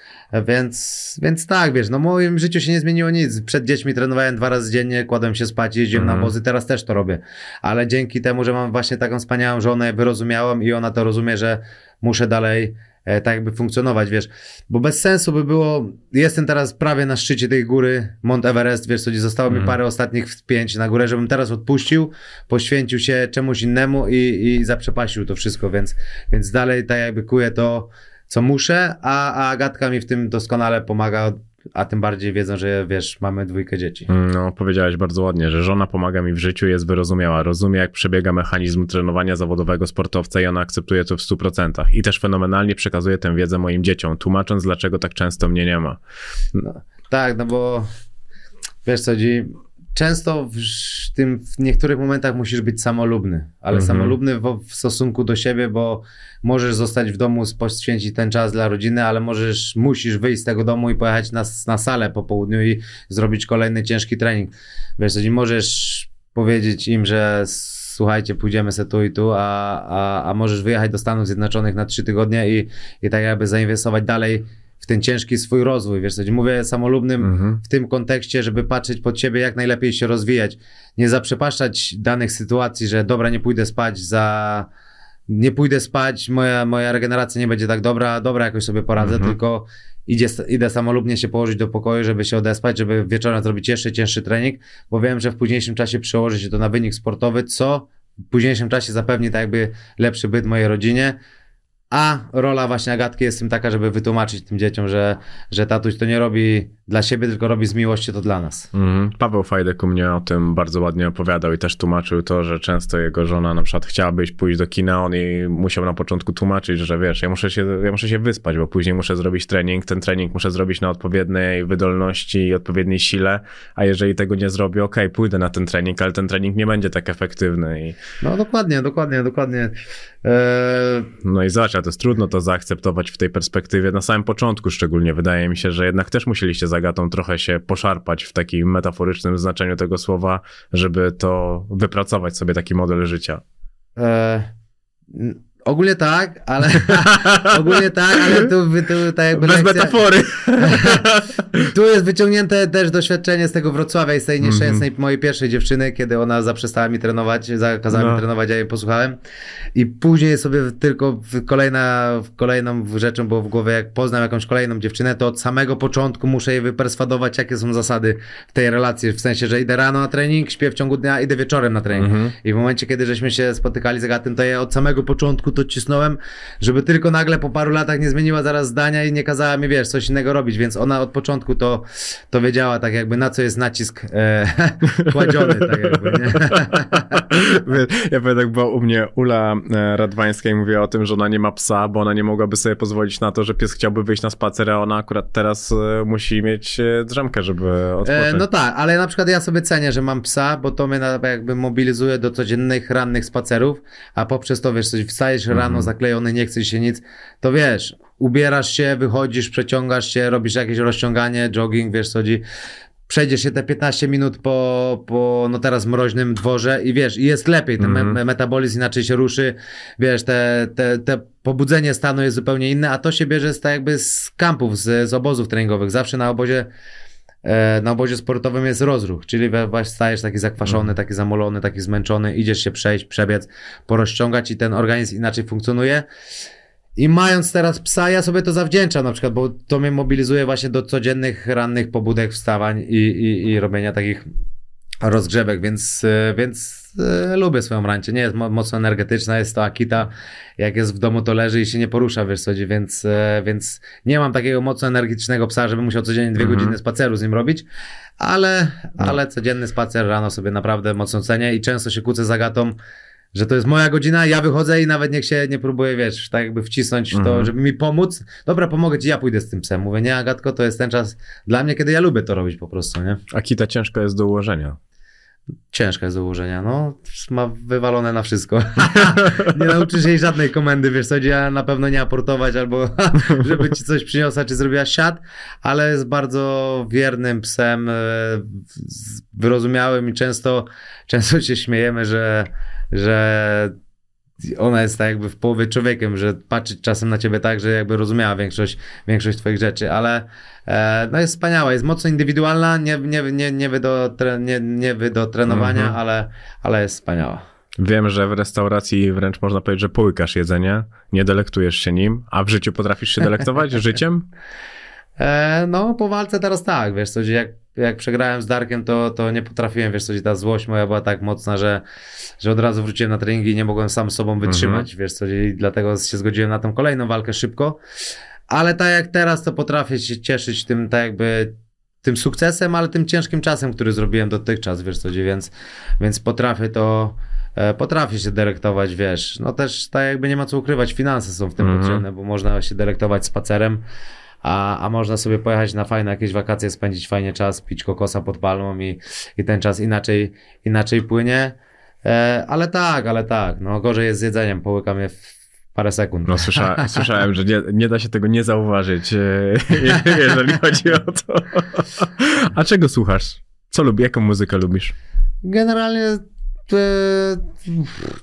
więc, więc tak, wiesz, no w moim życiu się nie zmieniło nic. Przed dziećmi trenowałem dwa razy dziennie, kładłem się spać, jeździłem Mhm. na wozy, teraz też to robię. Ale dzięki temu, że mam właśnie taką wspaniałą żonę, wyrozumiałam i ona to rozumie, że muszę dalej e, tak jakby funkcjonować, wiesz, bo bez sensu by było, jestem teraz prawie na szczycie tej góry, Mont Everest, wiesz co, zostało mi Mhm. parę ostatnich wpięć na górę, żebym teraz odpuścił, poświęcił się czemuś innemu i, i zaprzepaścił to wszystko, więc, więc dalej tak jakby kuję to, co muszę, a, a Agatka mi w tym doskonale pomaga, a tym bardziej wiedzą, że wiesz, mamy dwójkę dzieci. No, powiedziałeś bardzo ładnie, że żona pomaga mi w życiu, jest wyrozumiała, rozumie jak przebiega mechanizm trenowania zawodowego sportowca i ona akceptuje to w 100%. I też fenomenalnie przekazuje tę wiedzę moim dzieciom, tłumacząc dlaczego tak często mnie nie ma. Tak, no bo wiesz co, dzi- często w tym w niektórych momentach musisz być samolubny, ale Mhm. samolubny w, w stosunku do siebie, bo możesz zostać w domu, poświęcić ten czas dla rodziny, ale możesz, musisz wyjść z tego domu i pojechać na, na salę po południu i zrobić kolejny ciężki trening. Wiesz nie możesz powiedzieć im, że słuchajcie, pójdziemy se tu i tu, a, a, a możesz wyjechać do Stanów Zjednoczonych na trzy tygodnie i, i tak jakby zainwestować dalej w ten ciężki swój rozwój, wiesz co, mówię samolubnym Mhm. w tym kontekście, żeby patrzeć pod siebie, jak najlepiej się rozwijać. Nie zaprzepaszczać danych sytuacji, że dobra, nie pójdę spać za. Nie pójdę spać, moja, moja regeneracja nie będzie tak dobra, dobra, jakoś sobie poradzę, Mhm. tylko idzie, idę samolubnie się położyć do pokoju, żeby się odespać, żeby wieczorem zrobić jeszcze cięższy trening, bo wiem, że w późniejszym czasie przełoży się to na wynik sportowy, co w późniejszym czasie zapewni tak jakby lepszy byt mojej rodzinie. A rola właśnie Agatki jest tym taka, żeby wytłumaczyć tym dzieciom, że, że tatuś to nie robi dla siebie, tylko robi z miłości to dla nas. Mhm. Paweł Fajdek u mnie o tym bardzo ładnie opowiadał i też tłumaczył to, że często jego żona na przykład chciałabyś pójść do kina, on jej musiał na początku tłumaczyć, że wiesz, ja muszę się, ja muszę się wyspać, bo później muszę zrobić trening, ten trening muszę zrobić na odpowiedniej wydolności i odpowiedniej sile, a jeżeli tego nie zrobię, okej, pójdę na ten trening, ale ten trening nie będzie tak efektywny i No dokładnie, dokładnie, dokładnie. Eee, no i zobacz, to jest trudno to zaakceptować w tej perspektywie, na samym początku szczególnie, wydaje mi się, że jednak też musieliście z Agatą trochę się poszarpać w takim metaforycznym znaczeniu tego słowa, żeby to wypracować sobie taki model życia. eee, Ogólnie tak, ale ogólnie tak, ale tu, tu tak jakby Bez lekcja- metafory. Tu jest wyciągnięte też doświadczenie z tego Wrocławia i z tej Mhm. nieszczęsnej mojej pierwszej dziewczyny, kiedy ona zaprzestała mi trenować, zakazała No. mi trenować, ja jej posłuchałem. I później sobie tylko kolejna, kolejną rzeczą było w głowie, jak poznam jakąś kolejną dziewczynę, to od samego początku muszę jej wyperswadować, jakie są zasady w tej relacji. W sensie, że idę rano na trening, śpię w ciągu dnia, idę wieczorem na trening. Mhm. I w momencie, kiedy żeśmy się spotykali z Agatem, to ja od samego początku to cisnąłem, żeby tylko nagle po paru latach nie zmieniła zaraz zdania i nie kazała mi, wiesz, coś innego robić, więc ona od początku to, to wiedziała tak jakby na co jest nacisk e, kładziony, tak jakby, nie? Ja pamiętam, była u mnie Ula e, Radwańska i mówiła o tym, że ona nie ma psa, bo ona nie mogłaby sobie pozwolić na to, że pies chciałby wyjść na spacer, a ona akurat teraz e, musi mieć e, drzemkę, żeby odpocząć. E, no tak, ale na przykład ja sobie cenię, że mam psa, bo to mnie jakby mobilizuje do codziennych, rannych spacerów, a poprzez to, wiesz, coś wstajesz rano zaklejony, nie chce się nic, to wiesz, ubierasz się, wychodzisz, przeciągasz się, robisz jakieś rozciąganie, jogging, wiesz co chodzi, przejdziesz się te 15 minut po, po no teraz mroźnym dworze i wiesz, i jest lepiej, ten Mhm. me- metabolizm inaczej się ruszy, wiesz, te, te, te pobudzenie stanu jest zupełnie inne, a to się bierze z, tak jakby z kampów, z, z obozów treningowych. Zawsze na obozie na obozie sportowym jest rozruch, czyli właśnie stajesz taki zakwaszony, taki zamolony, taki zmęczony, idziesz się przejść, przebiec, porozciągać i ten organizm inaczej funkcjonuje. I mając teraz psa, ja sobie to zawdzięczam na przykład, bo to mnie mobilizuje właśnie do codziennych, rannych pobudek, wstawań i, i, i robienia takich rozgrzewek, więc, e, więc e, lubię swoją rancję. Nie jest mo- mocno energetyczna, jest to Akita. Jak jest w domu, to leży i się nie porusza, wiesz co, więc, e, więc nie mam takiego mocno energetycznego psa, żeby musiał codziennie dwie Mhm. godziny spaceru z nim robić, ale, ale codzienny spacer rano sobie naprawdę mocno cenię i często się kłócę z Agatą, że to jest moja godzina, ja wychodzę i nawet niech się nie próbuję, wiesz, tak jakby wcisnąć w to, Mhm. żeby mi pomóc. Dobra, pomogę ci, ja pójdę z tym psem. Mówię, nie Agatko, to jest ten czas dla mnie, kiedy ja lubię to robić po prostu, nie? Akita ciężko jest do ułożenia. Ciężka jest do ułożenia, no. Ma wywalone na wszystko. nie nauczysz jej żadnej komendy, wiesz co, ja na pewno nie aportować albo żeby ci coś przyniosła, czy zrobiła siat, ale jest bardzo wiernym psem, e, wyrozumiałym i często, często się śmiejemy, że, że ona jest tak jakby w połowie człowiekiem, że patrzy czasem na ciebie tak, że jakby rozumiała większość, większość twoich rzeczy, ale e, no jest wspaniała, jest mocno indywidualna, nie, nie, nie, nie, wy, do, tre, nie, nie wy do trenowania, Mhm. ale, ale jest wspaniała. Wiem, że w restauracji wręcz można powiedzieć, że połykasz jedzenie, nie delektujesz się nim, a w życiu potrafisz się delektować życiem? E, no, po walce teraz tak, wiesz co, jak, jak przegrałem z Darkiem, to, to nie potrafiłem, wiesz co, ta złość moja była tak mocna, że, że od razu wróciłem na treningi i nie mogłem sam sobą wytrzymać, wiesz co, i dlatego się zgodziłem na tą kolejną walkę szybko, ale tak jak teraz, to potrafię się cieszyć tym, tak jakby tym sukcesem, ale tym ciężkim czasem, który zrobiłem dotychczas, wiesz co, więc, więc potrafię to, e, potrafię się delektować, wiesz, no też tak jakby nie ma co ukrywać, finanse są w tym Mhm. potrzebne, bo można się delektować spacerem, a, a można sobie pojechać na fajne jakieś wakacje, spędzić fajnie czas, pić kokosa pod palmą i, i ten czas inaczej, inaczej płynie. E, ale tak, ale tak, no gorzej jest z jedzeniem, połykam je w parę sekund. No słysza, słyszałem, że nie, nie da się tego nie zauważyć, e, jeżeli chodzi o to. A czego słuchasz? Co lubisz? Jaką muzykę lubisz? Generalnie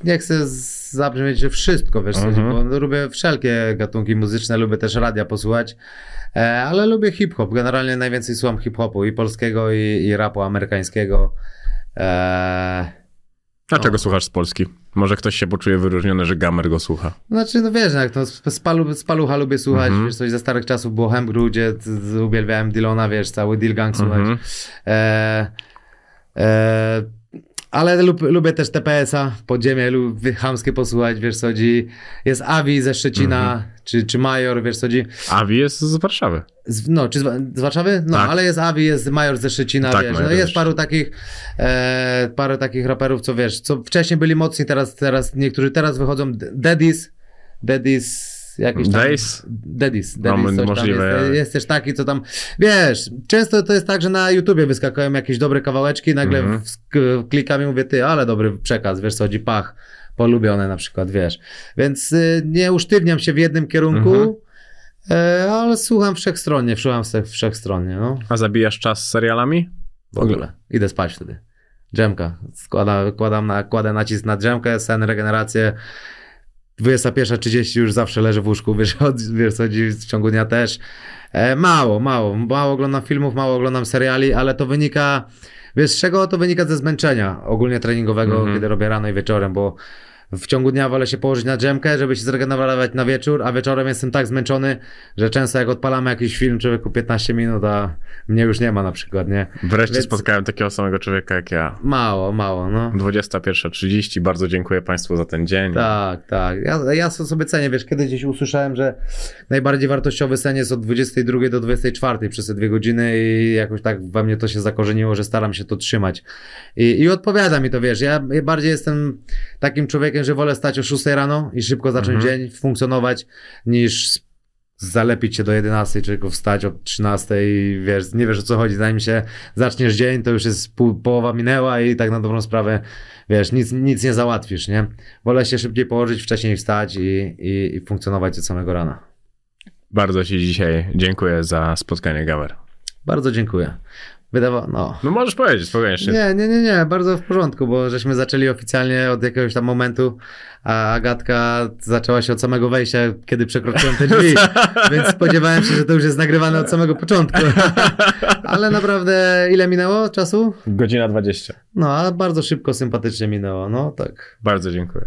nie chcę zabrzmieć, że wszystko, wiesz, Mhm. bo lubię wszelkie gatunki muzyczne, lubię też radia posłuchać, e, ale lubię hip-hop. Generalnie najwięcej słucham hip-hopu i polskiego, i, i rapu amerykańskiego. E, A czego słuchasz z Polski? Może ktoś się poczuje wyróżniony, że Gamer go słucha. Znaczy, no wiesz, jak to z, palu, z palucha lubię słuchać, Mhm. wiesz, coś ze starych czasów było Hemgru, gdzie uwielbiałem Dylona, wiesz, cały Deal Gang słuchać. Mhm. E, e, ale lub, lubię też TPS-a, podziemie, lubię chamskie posłuchać, wiesz co chodzi. Jest Avi ze Szczecina, Mhm. czy, czy Major, wiesz co chodzi. Avi jest z Warszawy. Z, no, czy z, z Warszawy? No, Tak. ale jest Avi, jest Major ze Szczecina, Tak, wiesz. Major No, jest paru takich, e, paru takich raperów, co wiesz, co wcześniej byli mocni, teraz, teraz niektórzy teraz wychodzą. Daddies, Daddies, jakiś tam... Days? No, coś tam możliwe. jest, jest też taki, co tam, wiesz, często to jest tak, że na YouTubie wyskakują jakieś dobre kawałeczki, nagle Mhm. w- klikam i mówię, ty, ale dobry przekaz, wiesz co chodzi, pach, polubione na przykład, wiesz. Więc y, nie usztywniam się w jednym kierunku, Mhm. e, ale słucham wszechstronnie, słucham wszechstronnie, no, A zabijasz czas z serialami? w ogóle. Idę spać wtedy. Drzemka. Składa, kładam na, kładę nacisk na drzemkę, sen, regenerację. 21.30 już zawsze leżę w łóżku, wiesz, od, wiesz co, chodzi, w ciągu dnia też. E, mało, mało, mało oglądam filmów, mało oglądam seriali, ale to wynika, wiesz z czego? To wynika ze zmęczenia ogólnie treningowego, Mhm. kiedy robię rano i wieczorem, bo w ciągu dnia wolę się położyć na drzemkę, żeby się zregenerować na wieczór, a wieczorem jestem tak zmęczony, że często jak odpalamy jakiś film, człowieku 15 minut, a mnie już nie ma na przykład, nie? Wreszcie Więc- spotkałem takiego samego człowieka jak ja. Mało, mało, no. 21.30, bardzo dziękuję Państwu za ten dzień. Tak, tak. Ja, ja sobie cenię, wiesz, kiedyś gdzieś usłyszałem, że najbardziej wartościowy sen jest od 22 do 24 przez te dwie godziny i jakoś tak we mnie to się zakorzeniło, że staram się to trzymać. I, i odpowiada mi to, wiesz, ja bardziej jestem takim człowiekiem, że wolę stać o 6 rano i szybko zacząć Mhm. dzień, funkcjonować, niż zalepić się do 11, czy tylko wstać o 13 i wiesz, nie wiesz o co chodzi, zanim się zaczniesz dzień, to już jest pół, połowa minęła i tak na dobrą sprawę, wiesz, nic, nic nie załatwisz, nie? Wolę się szybciej położyć, wcześniej wstać i, i, i funkcjonować od samego rana. Bardzo Ci dzisiaj dziękuję za spotkanie, Gamer. Bardzo dziękuję. Wydawało, no. No możesz powiedzieć, spokojnie. Nie, nie, nie, nie, bardzo w porządku, bo żeśmy zaczęli oficjalnie od jakiegoś tam momentu, a Agatka zaczęła się od samego wejścia, kiedy przekroczyłem te drzwi, więc spodziewałem się, że to już jest nagrywane od samego początku. Ale naprawdę, ile minęło czasu? Godzina 20. No, a bardzo szybko, sympatycznie minęło, no tak. Bardzo dziękuję.